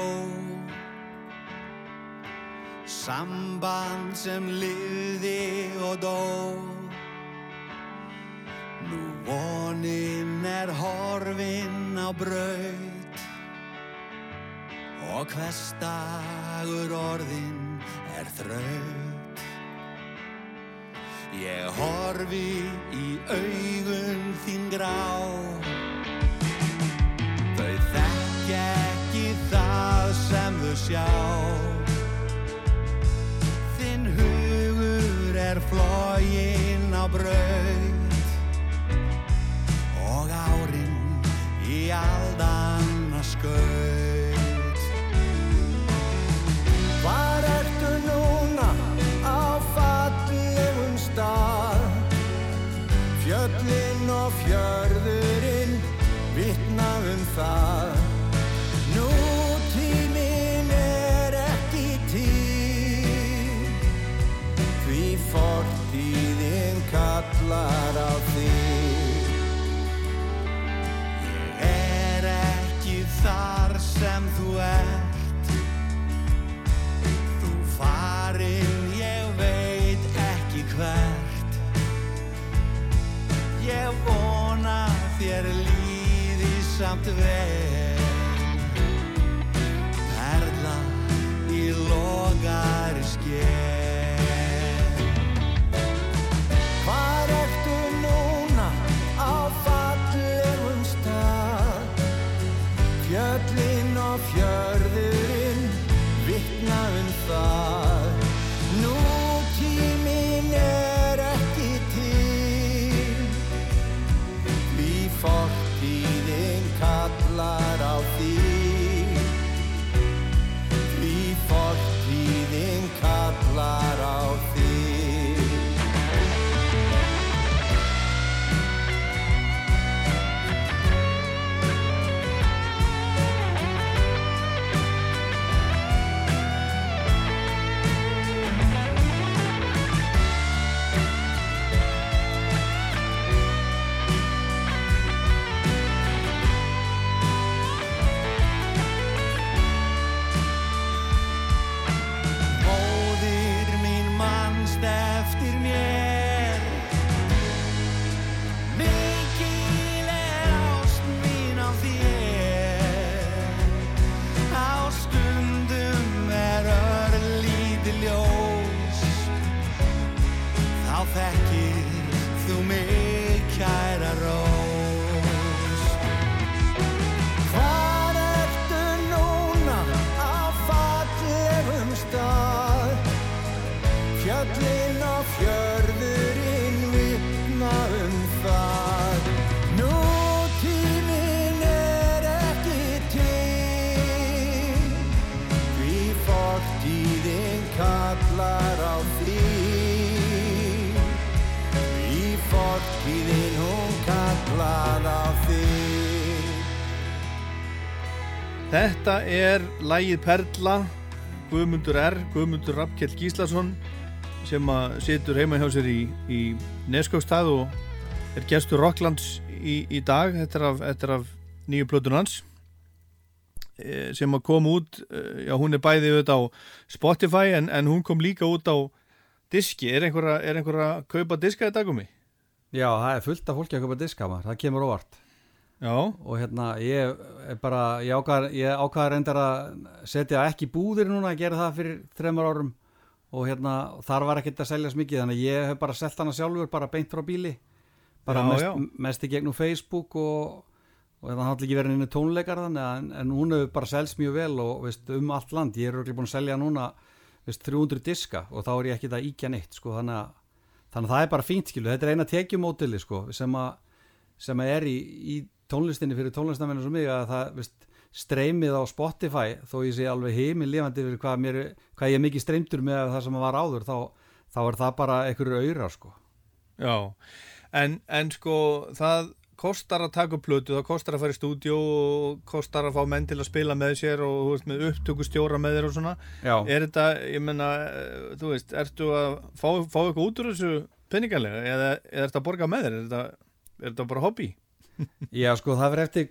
Samband sem liði og dó. Nú vonin er horfin á braut Og hverstagur orðin er þraut. Ég horfi í augun þín grá. Þau þekkja ekki það sem þau sjá flógin á braut. Og árin í aldanna skaut something Þetta er lægið Perla Guðmundur R, Guðmundur Rappkjell Gíslason sem að situr heima hjá sér í, í Neskókstað og er gestur Rocklands í, í dag. Þetta er af, þetta er af nýju plötun hans eh, sem að kom út eh, já hún er bæði auðvitað á Spotify en, en hún kom líka út á diski, er einhver að, kaupa diska í dagumi? Já, það er fullt af fólki að köpa diska maður, það kemur óvart Já. og hérna ég er bara, ég ákvaða, reyndar að setja ekki búðir núna að gera það fyrir þreymar árum og hérna þar var ekkert að selja smikið þannig að ég hef bara selgt hana sjálfur bara beint frá bíli bara Já, mest, já. mest í gegnum Facebook og, og það hann ekki verið inn í tónleikar þannig að, en, en hún hefur bara selst mjög vel og veist, um allt land, ég er örugglega búin að selja núna veist, 300 diska og þá er ég ekki að íkja neitt sko, þannig, að, þannig að það er bara fínt skilu, þetta er eina tekjumótili sko, sem, sem að er í, í tónlistinni fyrir tónlistamennu sem mig að það veist, streymið á Spotify þó ég sé alveg heimil lifandi fyrir hvað, mér, hvað ég er mikið streymdur með það sem var áður þá, þá er það bara einhverju auðrar sko. Já, en, en sko það kostar að taka upp plötu, það kostar að fara í stúdíu og kostar að fá menn til að spila með sér og veist, með upptökustjóra með þér og svona. Já. Er þetta, ég menna, þú veist, ertu að fá, fá eitthvað út úr þessu peningalega eða, eða ertu að borga með þér? Er þetta, er þetta bara hobby? Já sko það verður eftir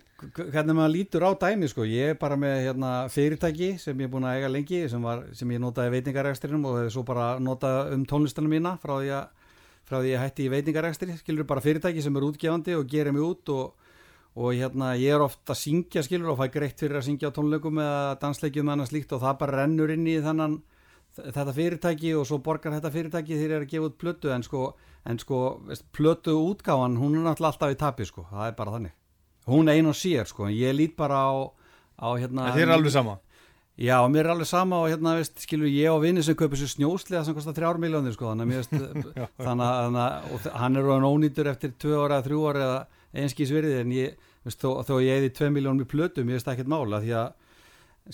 hvernig maður lítur á dæmi sko. Ég er bara með hérna, fyrirtæki sem ég er búin að eiga lengi sem, var, sem ég notaði í veitingarekstrinum og hefur svo bara notað um tónlistunum mína frá því að, frá því að hætti í veitingarekstri. Skilur bara fyrirtæki sem er útgefandi og gerir mig út og, og hérna ég er ofta að syngja skilur og fæ greitt fyrir að syngja á tónleikum eða dansleikjum eða annað slíkt og það bara rennur inn í þannan þetta fyrirtæki og svo borgar þetta fyrirtæki þegar ég er að gefa út plötu en sko, en sko veist, plötu útgáfan hún er náttúrulega alltaf í tapi sko, það er bara þannig hún ein og sér sko, ég lít bara á, á hérna En þér er alveg sama? Já, mér er alveg sama og hérna, veist, skilur ég og vinni sem kaupir sér snjóslega sem kostar þrjár miljónir sko, þannig að mér veist, þannig að, þannig að hann er ónýtur eftir tvö ára eða þrjú ára eða einskís virði en ég, veist, þó, þó ég eði tvei miljónum í plötu, mér veist ekkert mála því að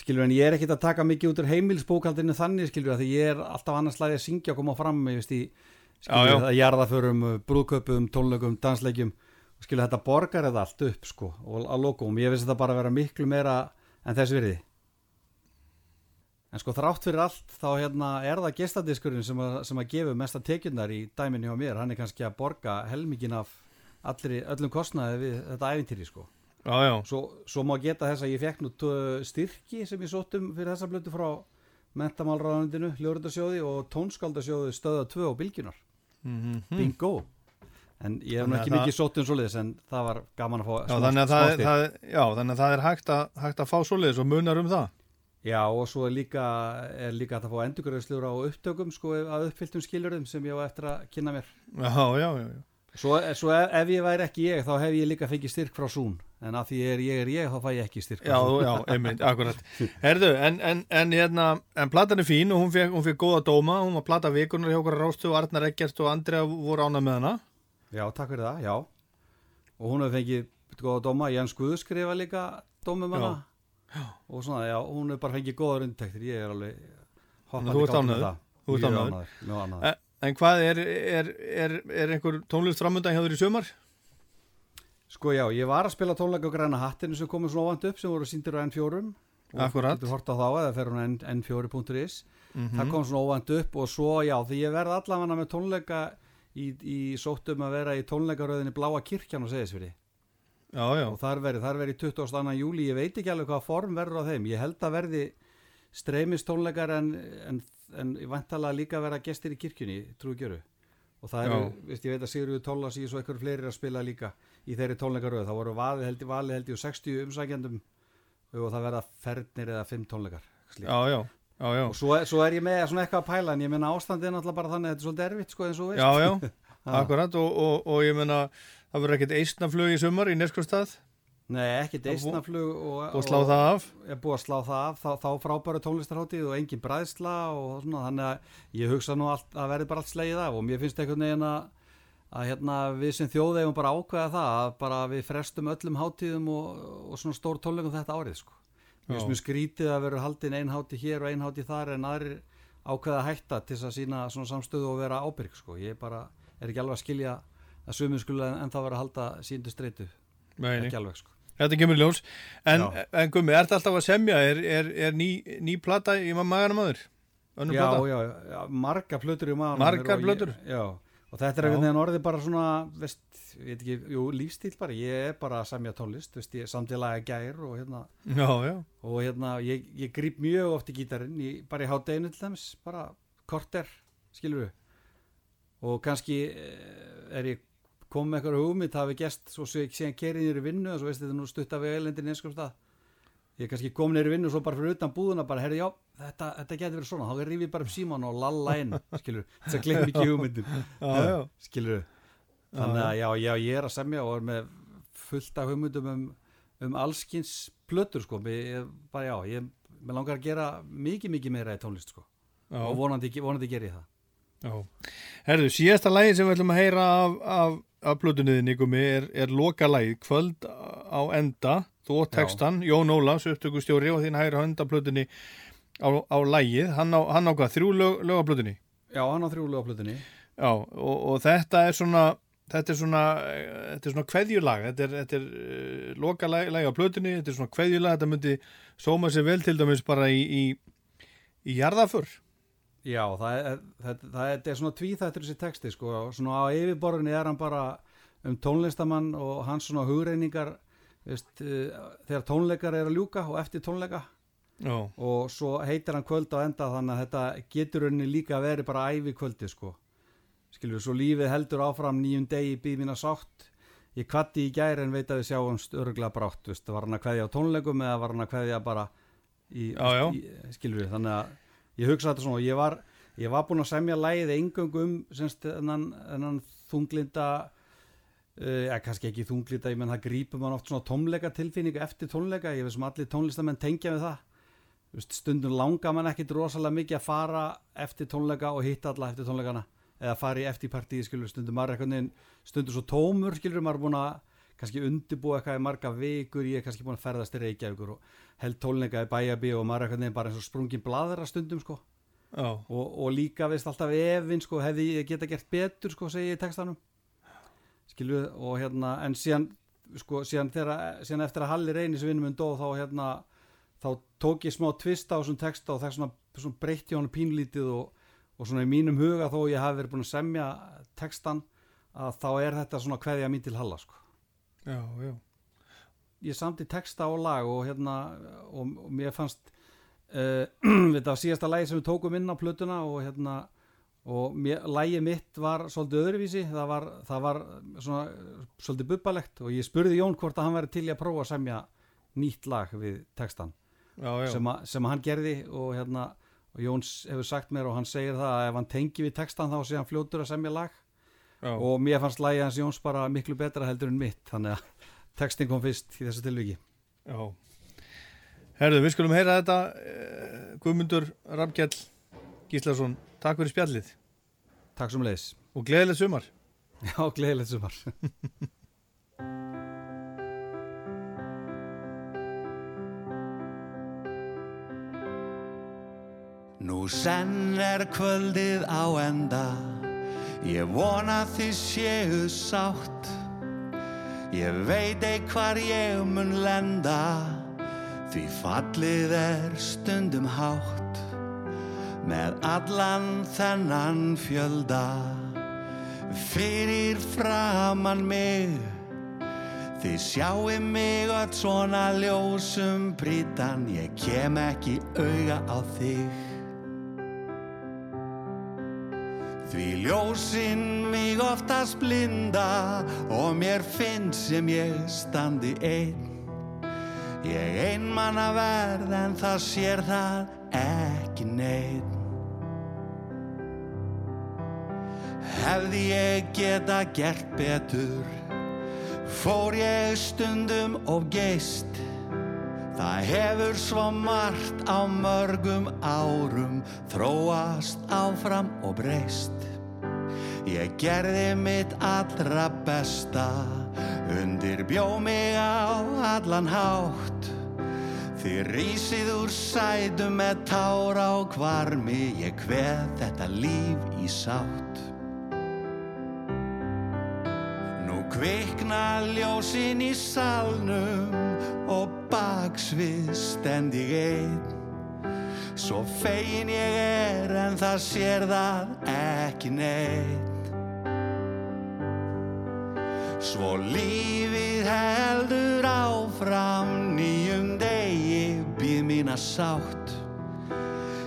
skilur en ég er ekkert að taka mikið út úr heimilsbókaldinu þannig skilur að því ég er alltaf annars slæði að syngja og koma fram ég veist í skilur Já, já. að jarðaförum, brúðköpum, tónleikum, dansleikjum. Og skilur þetta borgar eða allt upp sko og að lokum, ég veist þetta bara að vera miklu meira en þess virði. En sko þrátt fyrir allt þá hérna er það gestadiskurinn sem að, sem að gefa mesta tekjurnar í dæminni hjá mér, hann er kannski að borga helmingin af allri, öllum kostnaði við þetta æfintýri sko Já, já. Svo, svo má geta þess að ég fekk nú styrki sem ég sóttum fyrir þessa blötu frá mentamálraðanindinu, hljóðrundasjóði og tónskaldasjóði stöða 2 og bylgjunar Mhm. bingo en ég hef nú ekki það- mikið sótt um svoleiðis en það var gaman að fá Já, smá- þannig að það, það, já, þannig að það er hægt að, hægt að fá svoleiðis og munar um það. Já og svo er líka, er líka að fá endurgræðslur á upptökum sko að uppfylltum skilurðum sem ég á eftir að kynna mér Já, já, já, já. Svo, svo ef, ef ég væri ekki ég þá hef ég líka fengið styrk frá Sún en að því ég er ég er ég þá fæ ég ekki styrk Já, já, einmitt, akkurat Herðu, en, en, en hérna en platan er fín og hún fekk, hún fekk góða dóma hún var plata vikunar hjá okkur Rástu og Arnar Eggert og Andrea voru ána með hana Já, takk fyrir það, já og hún hefur fengið góða dóma Jens Guð skrifa líka dómum Já. hana og svona, já, hún hefur bara fengið góða rundtektir ég er alveg þú ert gátt með ánægður? það. Þú ert er ánægður? ánægður, mjög ánægður. En, hvað er, er, er, er einhver tónlist framundan hjá þér í sömar? Sko já, ég var að spila tónleika á græna hattinu sem komið svona óvænt upp sem voru síndir á N4 og Akkúrat. getur hort á þá eða fer hún á N- n4.is Mhm. það kom svona óvænt upp og svo já því ég verð allavega með tónleika í, í sóttum að vera í tónleikaröðinni Bláa kirkjan og já. og þar verði, þar verði 22. júli ég veit ekki alveg hvað form verður á þeim ég held að verði streymistónleikar en, en, en vantalega líka vera gestir í kirkjunni trúi og það eru, veist, ég veit að Sigurður Tólas og einhver fleiri eru að spila líka í þeirri tónleikaröð, það voru valið held, valið held ég úr 60 umsækjandum og það verða fernir eða 5 tónleikar slíkt. Já, já, já, já. og svo, svo er ég með svona eitthvað að pæla en ég menna ástandið er náttúrulega bara þannig að þetta er svolítið erfitt sko eins og veist. Já, já, akkurat. Og, og, og ég meina það verður ekkert eistnaflug í sumar í Neskostad Nei, er bú- deisnaflug og, að slá það af? Er búið að slá það af, þá, þá frábæru tónlistarháttið og engin bræðsla og svona, þannig að ég hugsa nú allt, að verði bara allt slegið af og mér finnst einhvern veginn að, að hérna, við sem þjóð eigum bara ákveða það að bara við frestum öllum hátíðum og, og svona stór tónleikum þetta árið sko. Mér finnst mjög skrítið að vera haldin ein hátíð hér og ein hátíð þar en aðrir ákveða að hætta til þess að sína svona samstöðu og vera ábyrg sko. Ég bara er ekki alveg að skilja að sumið skulle en þá vera að halda síndu nei. ekki alveg sko. Þetta kemur ljós. En, en Gummi, ert alltaf að semja? Er, er, er ný, ný plata í maganum aður? Önnur já, já, já, marga plötur í maður Margar plötur? Já, og þetta er einhvern veginn orðið bara svona, veist, ég veit ekki, jú, lífstíl bara, ég er bara að semja tónlist, veist, ég samtilega gær og hérna, Já, já. og hérna, ég, ég grýp mjög oft í gítarinn, í, bara í hádeginu til dæmis, bara korter, skilur við, og kannski eh, er ég kom með eitthvað hugmynd, það hafi gest, svo sé ég síðan kerið nýri vinnu, og svo veist þetta nú stutt af vegalendin einskum ég kannski kom neyri vinnu svo bara fyrir utan búðuna, bara, herri, já, þetta, þetta getur verið svona, þá er rífið bara um síman og lalla inn, skilur, þess að glemir ekki já. skilur, þannig að já, já, ég er að semja og er með fullt af hugmyndum um, um allskins plötur, sko, ég, bara, já, ég, mér langar að gera mikið, mikið meira í tónlist, sko, Já. og vonandi, vonandi ger ég það. Já. Herðu, síðasta lagi sem við ætlum að heyra af, af, af plötunniðinni, Gummi, er, er loka lagi, kvöld á enda, þú og textan, Jón Ólafs, upptökustjóri og þín hægri hönd af plötunni á, á lagið, hann á, hann á hvað, þrjú lög, lög af plötunni? Já, hann á þrjúlega á plötunni. Já, og, og þetta er svona, þetta er svona, eh, þetta er svona kveðjulag, þetta er, þetta er uh, loka lagi, lagi á plötunni, þetta er svona kveðjulag, þetta myndi sóma sér vel til dæmis bara í, í, í jarðaför. Já, það er, það, það er, er svona tvíþættur þessi texti sko, svona á yfirborðinni er hann bara um tónlistamann og hans svona hugreiningar veist, uh, þegar tónleikar er að ljúka og eftir tónleika. Já. og svo heitir hann kvöld á enda þannig að þetta getur henni líka að veri bara æfi kvöldi sko. Skilur við, svo lífið heldur áfram nýjum degi býð mín að sátt. Ég kvatti í gæri en veit að við sjáumst örgla brátt, veist, var hann að kveðja á tónleikum eða var hann að kveðja bara í, Já, já. í skilur við, þannig að ég hugsa þetta svona, ég var ég var búinn að semja lægið engöng um semst, ennan, ennan þunglinda uh, kannski ekki þunglinda ég menn það grípur mann oft svona tónleika tilfinningu eftir tónleika, ég veist sem allir tónlistamenn tengja við það. Stundum langar mann ekkit rosalega mikið að fara eftir tónleika og hitta alla eftir tónleikana eða fara í eftirpartíi skilur stundum maður veginn stundum svo tómur skilur maður búin að kannski undirbúa eitthvað í marga vikur ég er kannski búin að ferðast í Reykjavíkur og held tónleika í bæjabi og maður er einhvern veginn bara eins og sprungin bladra stundum sko. Og, og líka veist alltaf efinn sko hefði ég geta gert betur sko segi ég í textanum. Skilur og hérna en síðan sko síðan, þegar, síðan eftir að Halli Reynis vinnum minn dó þá hérna þá tók ég smá tvist á þessum texta og það svona, svona breytti honum pínlítið og, og svona í mínum huga þó ég hafi verið búin að semja textan að þá er þetta svona kveðja mín til Halla sko. Já, já. Ég samti texta og lag og hérna og, og mér fannst uh, þetta var síðasta lagi sem við tókum inn á plötuna og hérna og mér, lagið mitt var svolítið öðruvísi það var, það var svona svolítið bubbalegt og ég spurði Jón hvort að hann væri til að prófa að semja nýtt lag við textan Já, já. sem, að, sem að hann gerði og hérna og Jóns hefur sagt mér og hann segir það að ef hann tengi við textan þá sé hann fljótur að semja lag Já. og mér fannst lagið hans Jóns bara miklu betra heldur en mitt þannig að textin kom fyrst í þessu tilviki. Já. Herðu, við skulum heyra þetta eh, Guðmundur Ramkjell Gíslason, takk fyrir spjallið. Takk sem leiðis Og gleðilegt sumar. Já, gleðilegt sumar. Nú senn er kvöldið á enda. Ég vona þið séu sátt Ég veit ei hvar ég mun lenda Því fallið er stundum hátt Með allan þennan fjölda. Fyrir framann mig Þið sjáu mig öll svona ljósum brítan. Ég kem ekki auga á þig Því ljósinn mig oftast blinda og mér finnst sem ég standi einn. Ég einmann að verð en það sér það ekki neitt. Hefði ég geta gert betur, fór ég stundum of geist. Það hefur svo margt á mörgum árum þróast áfram og breyst. Ég gerði mitt allra besta, undir bjó mig á allan hátt. Þið rísið úr sætum með tár á kvarmi, ég kveð þetta líf í sátt. Nú kvikna ljósin í salnum og baksvið stend ég einn. Svo fegin ég er en það sér það ekki neitt. Svo lífið heldur áfram nýjum degi býð mína sátt.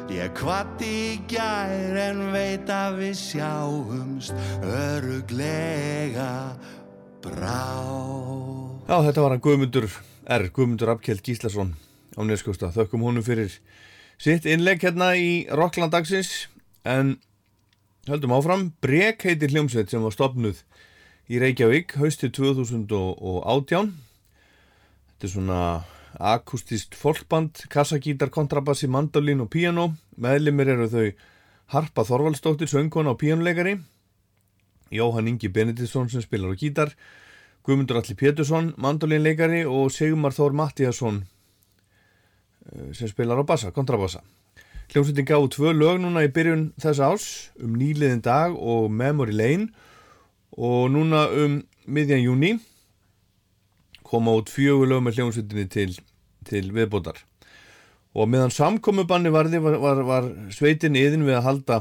Ég kvatti í gær en veit að við sjáumst öruglega brá Já, þetta var hann Guðmundur R. Guðmundur Abkjell Gíslason á Neskjósta. Þökkum honum fyrir sitt innlegg hérna í Rockland dagsins en höldum áfram. Brek heitir hljómsveit sem var stopnuð í Reykjavík haustið 2018. Þetta er svona akustist folkband, kassagítar, kontrabassi, mandolin og piano. Meðlimir eru þau Harpa Þorvaldsdóttir, söngkona og píanuleikari. Jóhann Ingi Benediktsson sem spilar á gítar. Guðmundur Alli Pétursson, mandolinleikari og Sigmar Þór Mattíasson eh, sem spilar á bassa, kontrabassa. Hljómsveitin gáðu tvö lög núna í byrjun þess ás um nýliðin dag og Memory Lane og núna um miðjan júni koma út fjögur lög með hljómsveitinni til, til viðbótar. Og meðan samkomubanni varði var, var, var sveitin yðin við að halda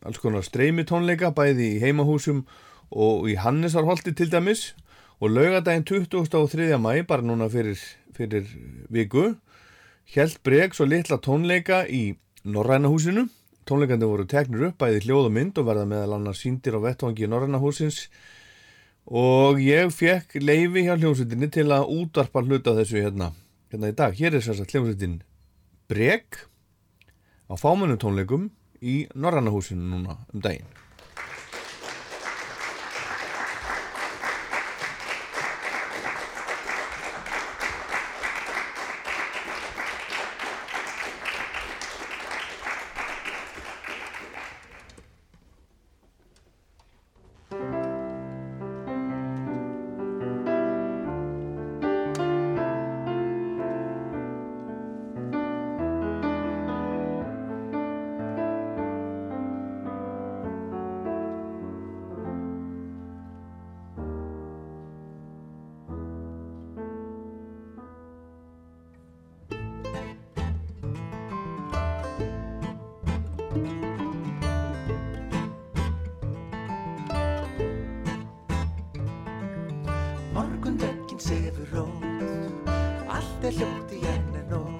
alls konar streymitónleika bæði í heimahúsum og í Hannesarholti til dæmis og laugadaginn 23. mæ bara núna fyrir, fyrir viku held breg svo litla tónleika í Norrænahúsinu tónleikandi voru teknir upp bæði hljóð og mynd og verða meðal annars síndir á vettvangi í Norrænahúsins og ég fekk leifi hjá hljómsveitinni til að útvarpa hluta þessu hérna, hérna í dag. Hér er að hljómsveitin breg á fámennu tónleikum í Norrænahúsinu núna um daginn Morgundöggin sefur rót Allt er hljótt í enn en nót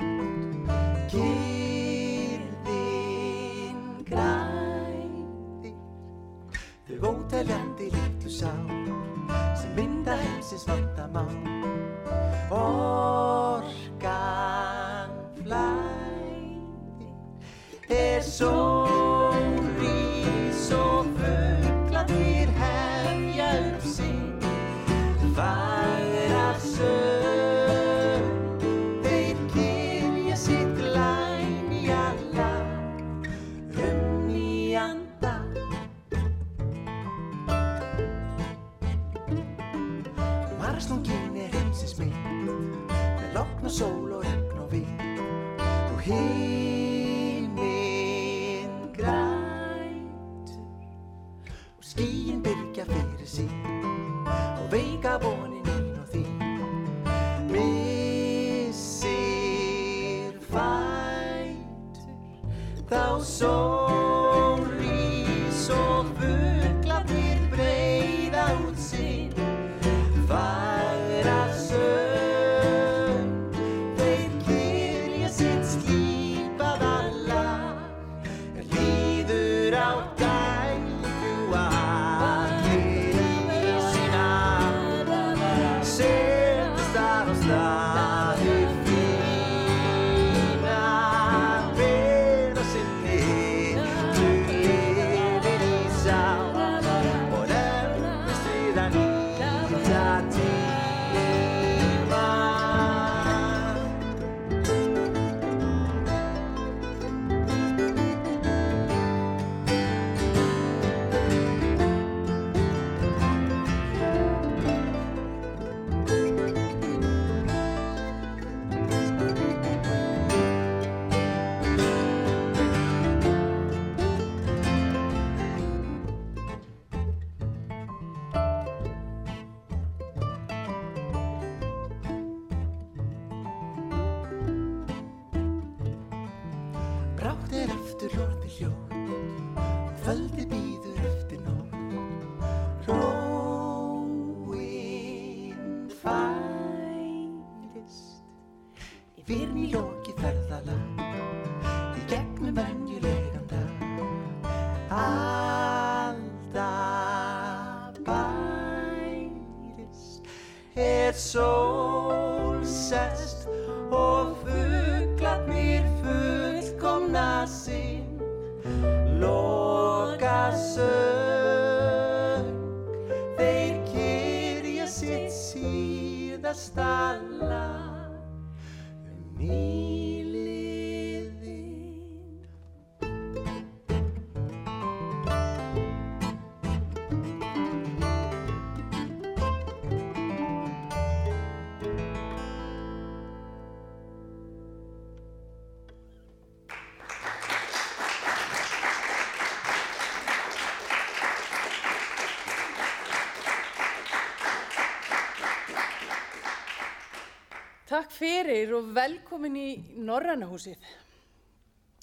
Takk fyrir og velkomin í Norræna húsið.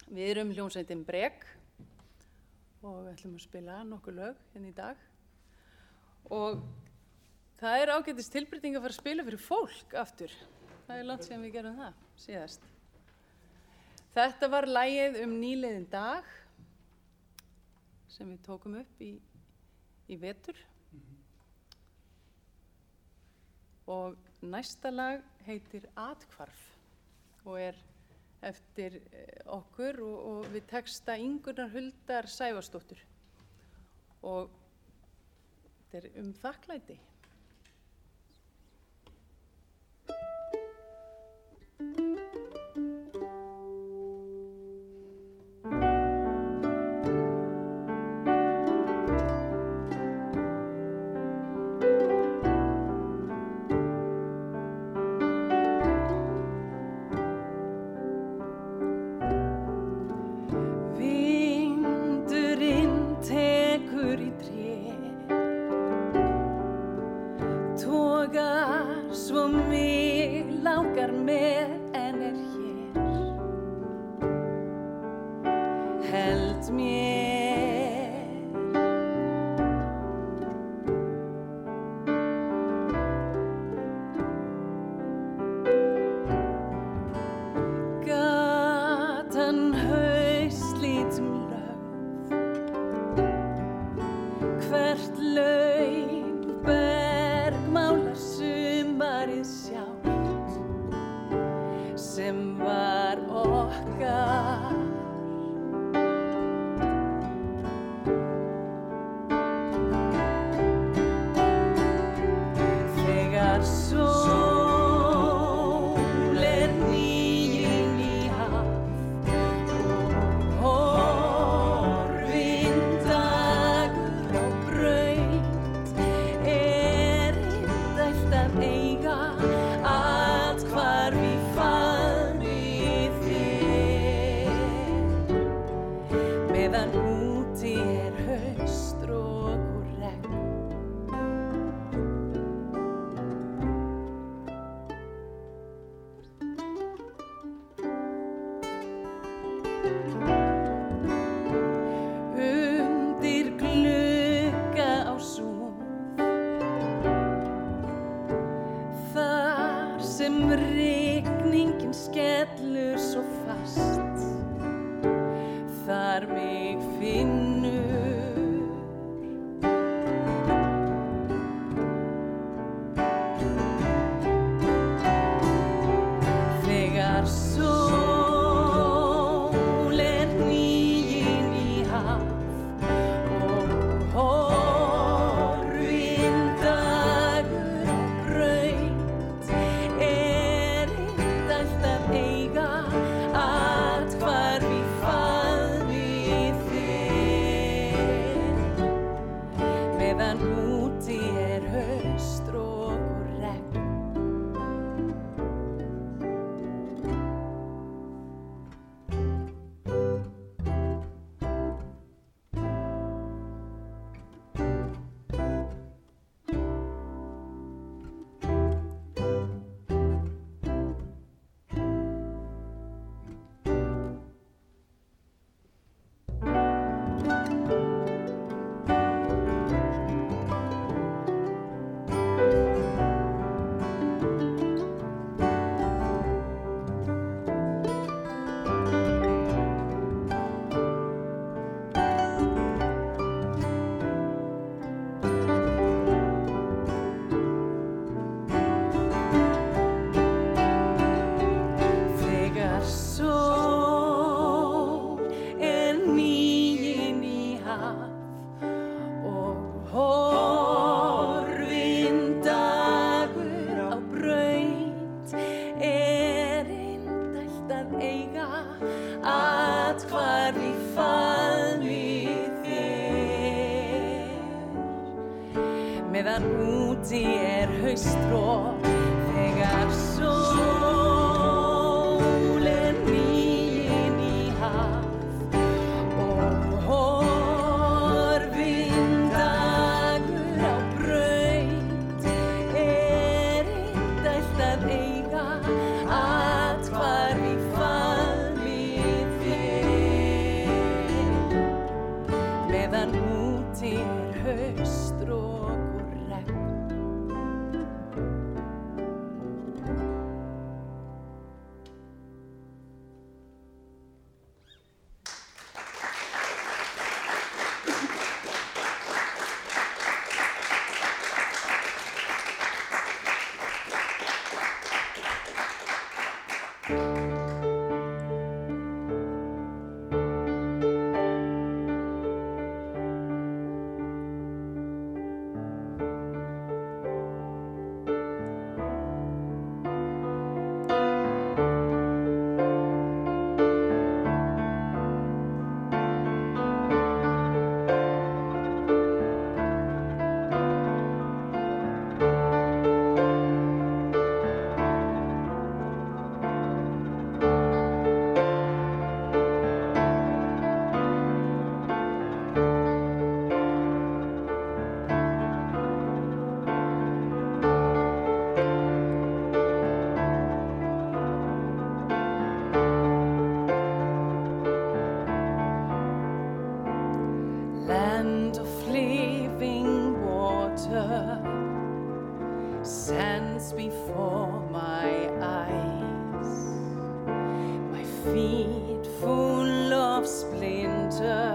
Við erum hljómsveitin Brek og við ætlum að spila nokkuð lög hérna í dag. Og það er ágætist tilbreyting að fara að spila fyrir fólk aftur. Það er langt sem við gerum það síðast. Þetta var lægið um nýleiðin dag sem við tókum upp í, í vetur. Og næsta lag heitir Atkvarf og er eftir eh, okkur og, og við texta Ingunar Huldar Sæfarsdóttur. Og þetta er um þakklæti. Feet full of splinters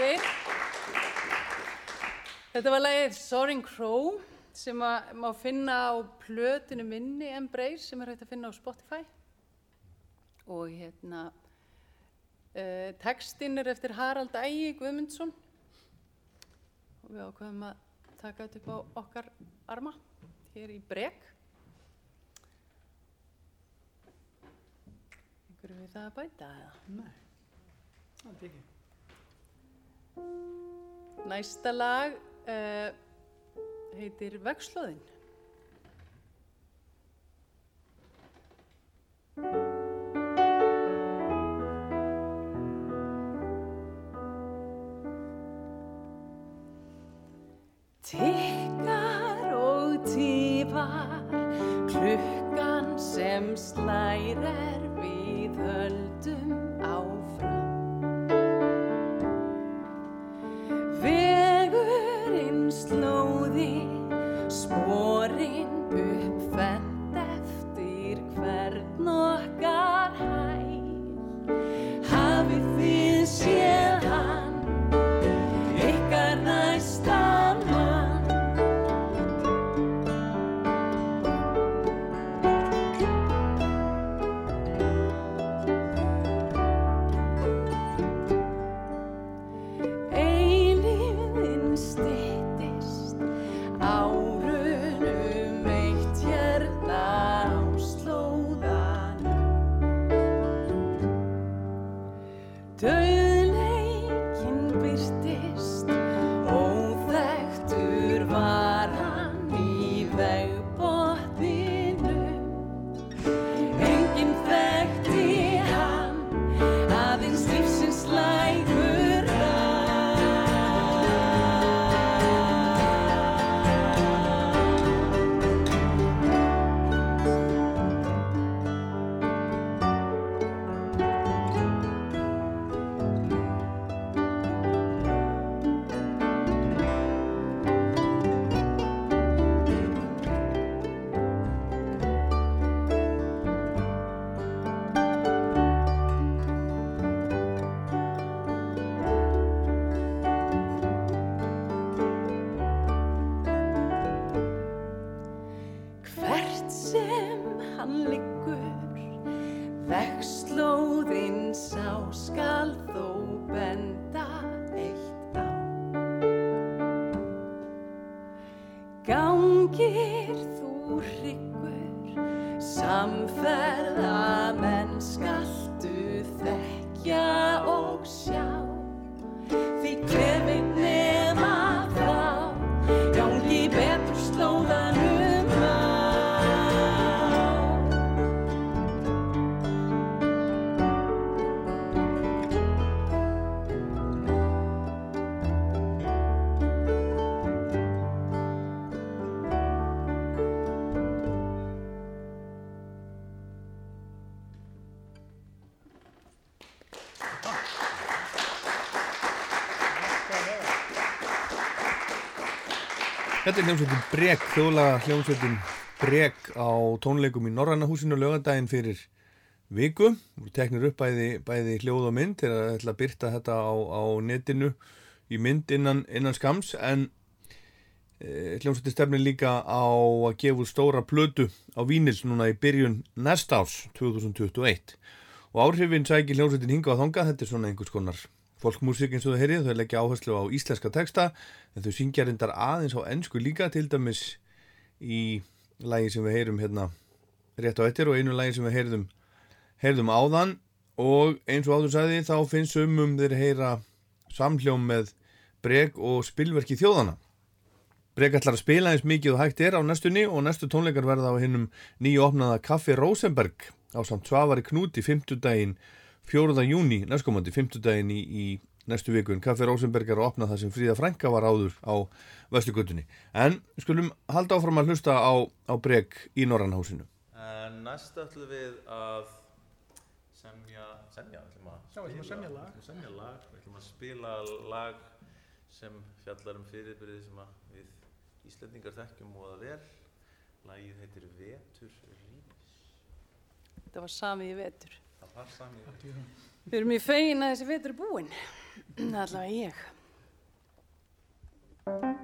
Fyrir. Þetta var lagið Soaring Crow sem að má finna á plötinu minni Embrace sem er hægt að finna á Spotify. Og hérna, uh, textin er eftir Harald Ægi Guðmundsson. Og við ákveðum að taka þetta upp á okkar arma hér í brek. Einhverju við það að bæta eða? Nei, það er ekki. Næsta lag uh, heitir Vegslóðin. Tikkar og tífar klukkan sem slær Þetta er hljómsveitin Brek, þjóðlaga hljómsveitin Brek á tónleikum í Norræna húsinu lögadaginn fyrir viku. Við teknir upp bæði, bæði hljóð og mynd til að ætla að byrta þetta á, á netinu í mynd innan, innan skams en e, hljómsveitin stefnir líka á að gefa stóra plötu á Vínils núna í byrjun næst árs 2021 og áhrifin sækir hljómsveitin hinga á þonga, þetta er svona einhvers konar folkmúsík eins og þau heyrið, þau leggja áherslu á íslenska texta en þau syngja reyndar aðeins á ennsku líka til dæmis í lægi sem við heyrum hérna rétt á ettir og einu lægi sem við heyrðum heyrðum áðan. Og eins og áður sagði þá finnst sumum þeir heyra samhljóm með breg og spilverki þjóðana Breg ætlar að spila eins mikið og hægt er á næstunni og næstu tónleikar verða á hinnum nýju opnaða Kaffi Rosenberg á samt Svavari Knúti 50 daginn 4. júni næstkomandi 50 daginn í, í næstu viku en Kaffi Rosenberg er að opna það sem Fríða Frænka var áður á Vestlugötunni en skulum halda áfram að hlusta á, á Breg í Norrannhásinu En næst ætlum við að semja, semja, ætlum að Já, við ætlum að spila- semja lag. Við ætlum að semja lag, við ætlum að spila lag sem fjallar um fyrirbyrði sem að við Íslendingar þekkjum og að vel. Lagið heitir Vetur Rýmis. Þetta var samið í vetur. Við erum í fegin að þessi vetur er búinn, allavega ég. Mm.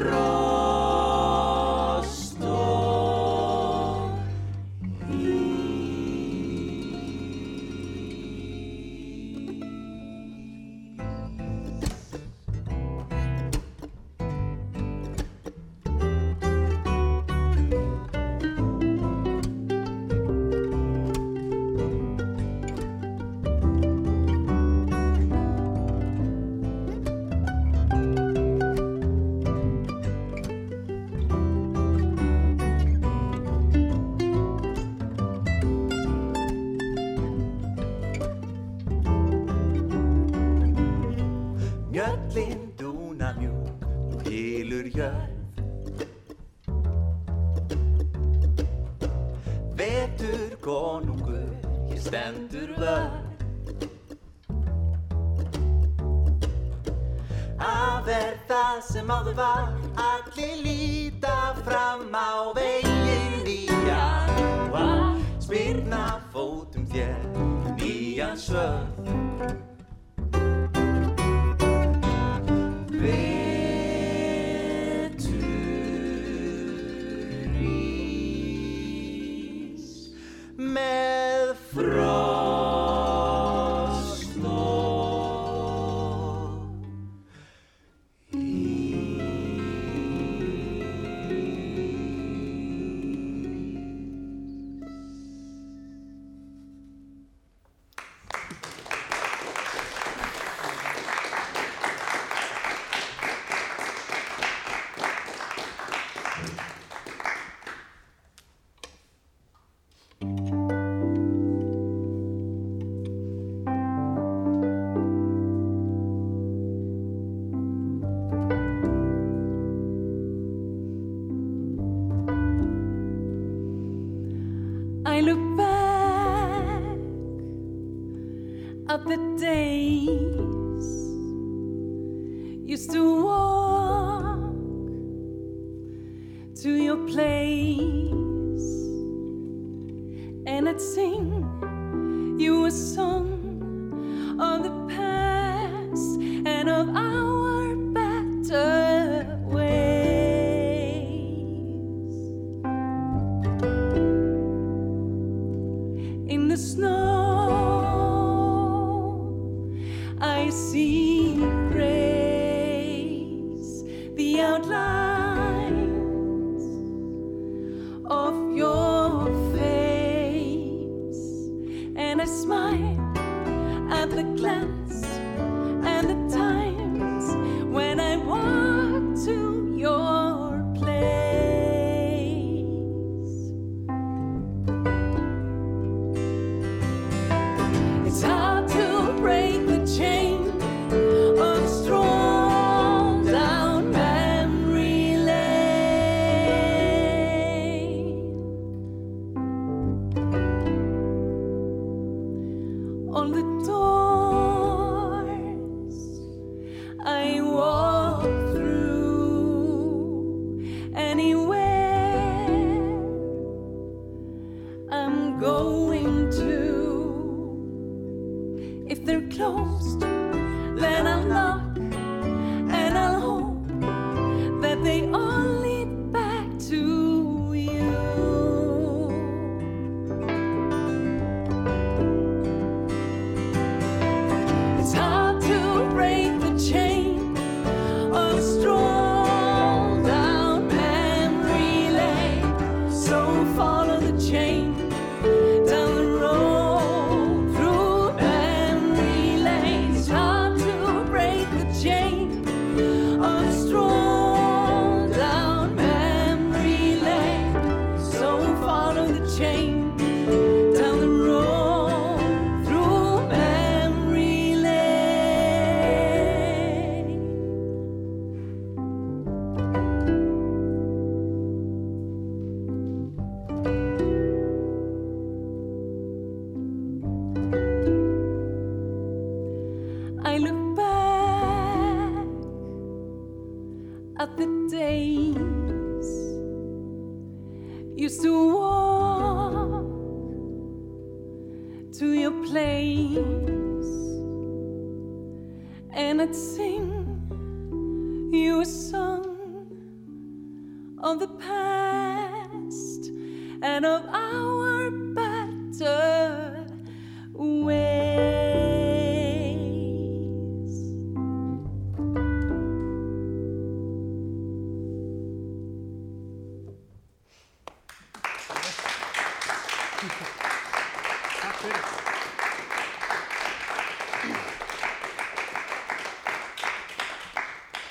pro.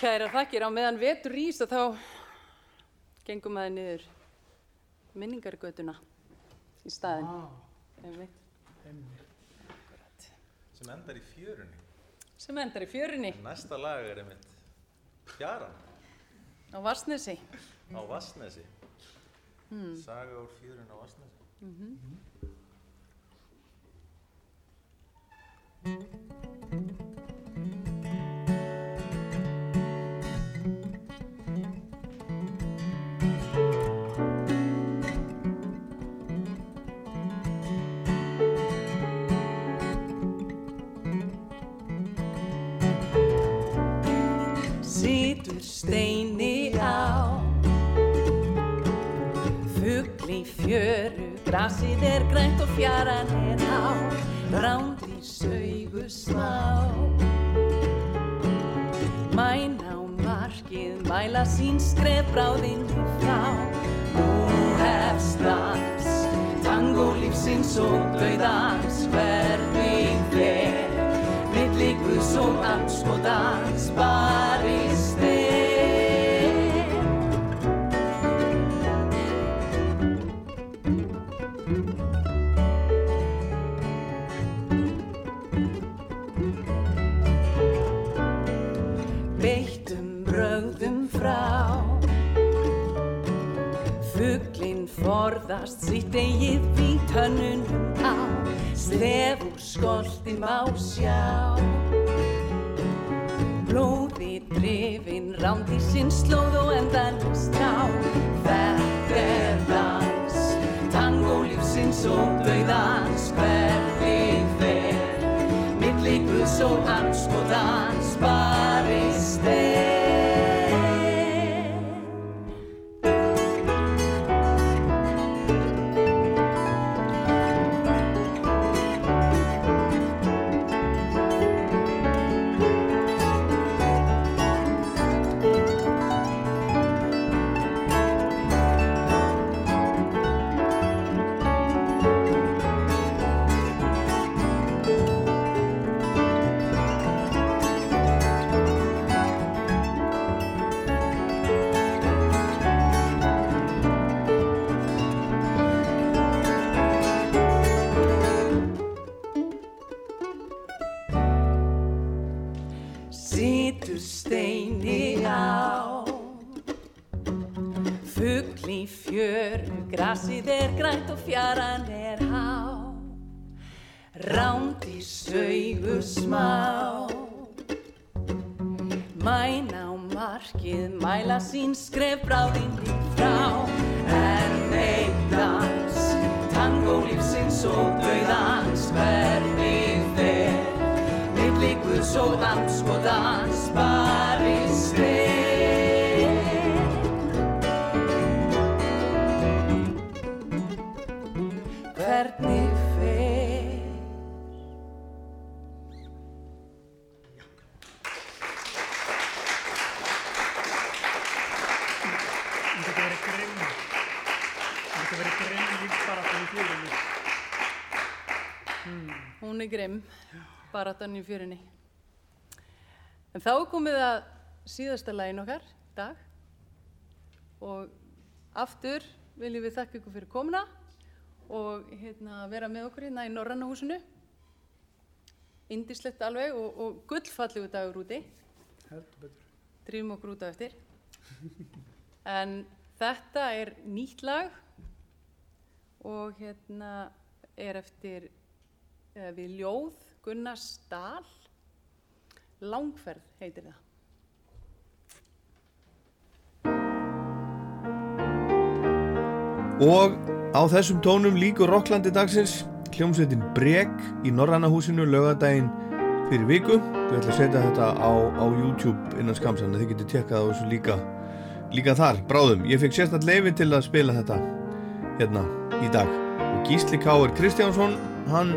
Kæra þakkir, á meðan vetur rís og þá gengum maður niður minningargötuna í staðin. Einmitt. sem endar í fjörunni. Sem endar í fjörunni Næsta lag er einmitt Fjaran á Varsnesi. á Vassnesi. Hmm. Saga úr fjörun á Vassnesi. Mhm. Situr steini á. Fugl í fjöru Grasið er grænt og fjaran er á Ránd í saugu smá. Mæn á markið Mæla sín skref bráðinn frá. Nú hefst dans Tango lífsins og dauðans Hvernig fer. Milli guðs og ans og dans barist baráttan í fjörinni. En þá komið að síðasta lægin okkar, dag. Og aftur viljum við þakka ykkur fyrir komuna og hérna, vera með okkur hérna í Norranna húsinu. Indislegt alveg og, og gullfallegu dagur úti. Heldur betur. Drýfum okkur út á eftir. En þetta er nýtt lag og hérna er eftir uh, við ljóð Gunnars Dahl. Langferð heitir það. Og á þessum tónum líkur Rocklandi dagsins hljómsveitin Brek í Norranna húsinu lögadaginn fyrir viku. Við ætlum að setja þetta á, á YouTube innan skamsan þið getur tekkað á þessu líka, líka þar, bráðum. Ég fekk sérstætt leifi til að spila þetta hérna í dag. Og Gísli Káur Kristjánsson, hann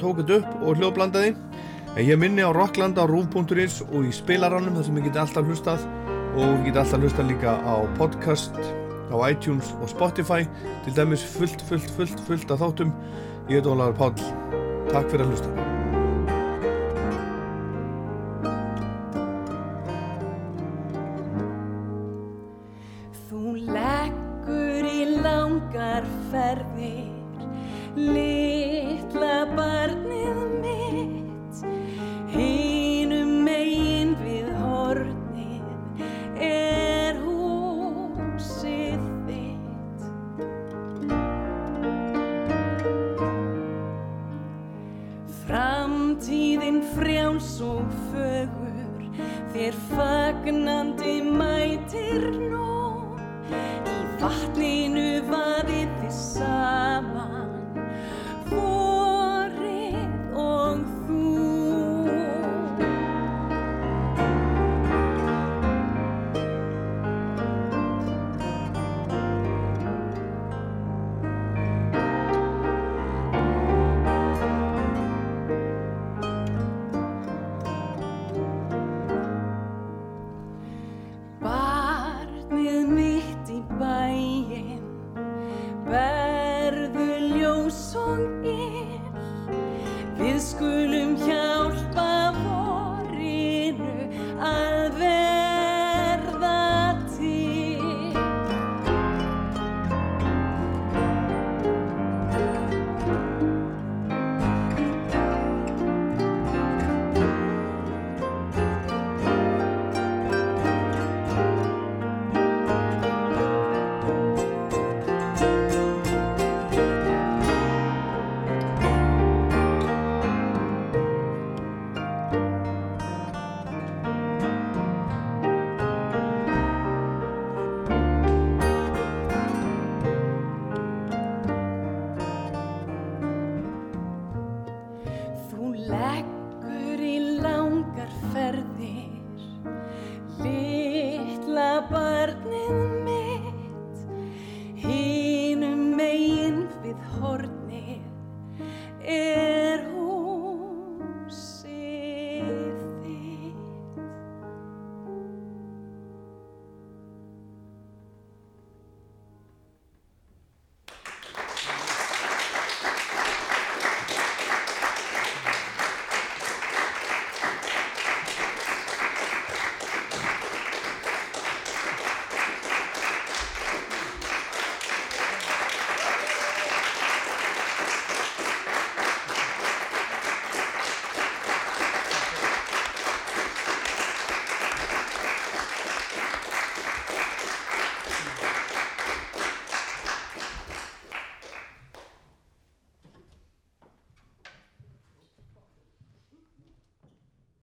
tók þetta upp og hljóðblandaði. En ég minni á Rockland á rúf.is og í spilarannum þar sem ég geti alltaf hlustað. Og geti alltaf hlustað líka á podcast á iTunes og Spotify. Til dæmis fullt, fullt, fullt, fullt af þáttum. Ég heit Ólaður Páll. Takk fyrir að hlusta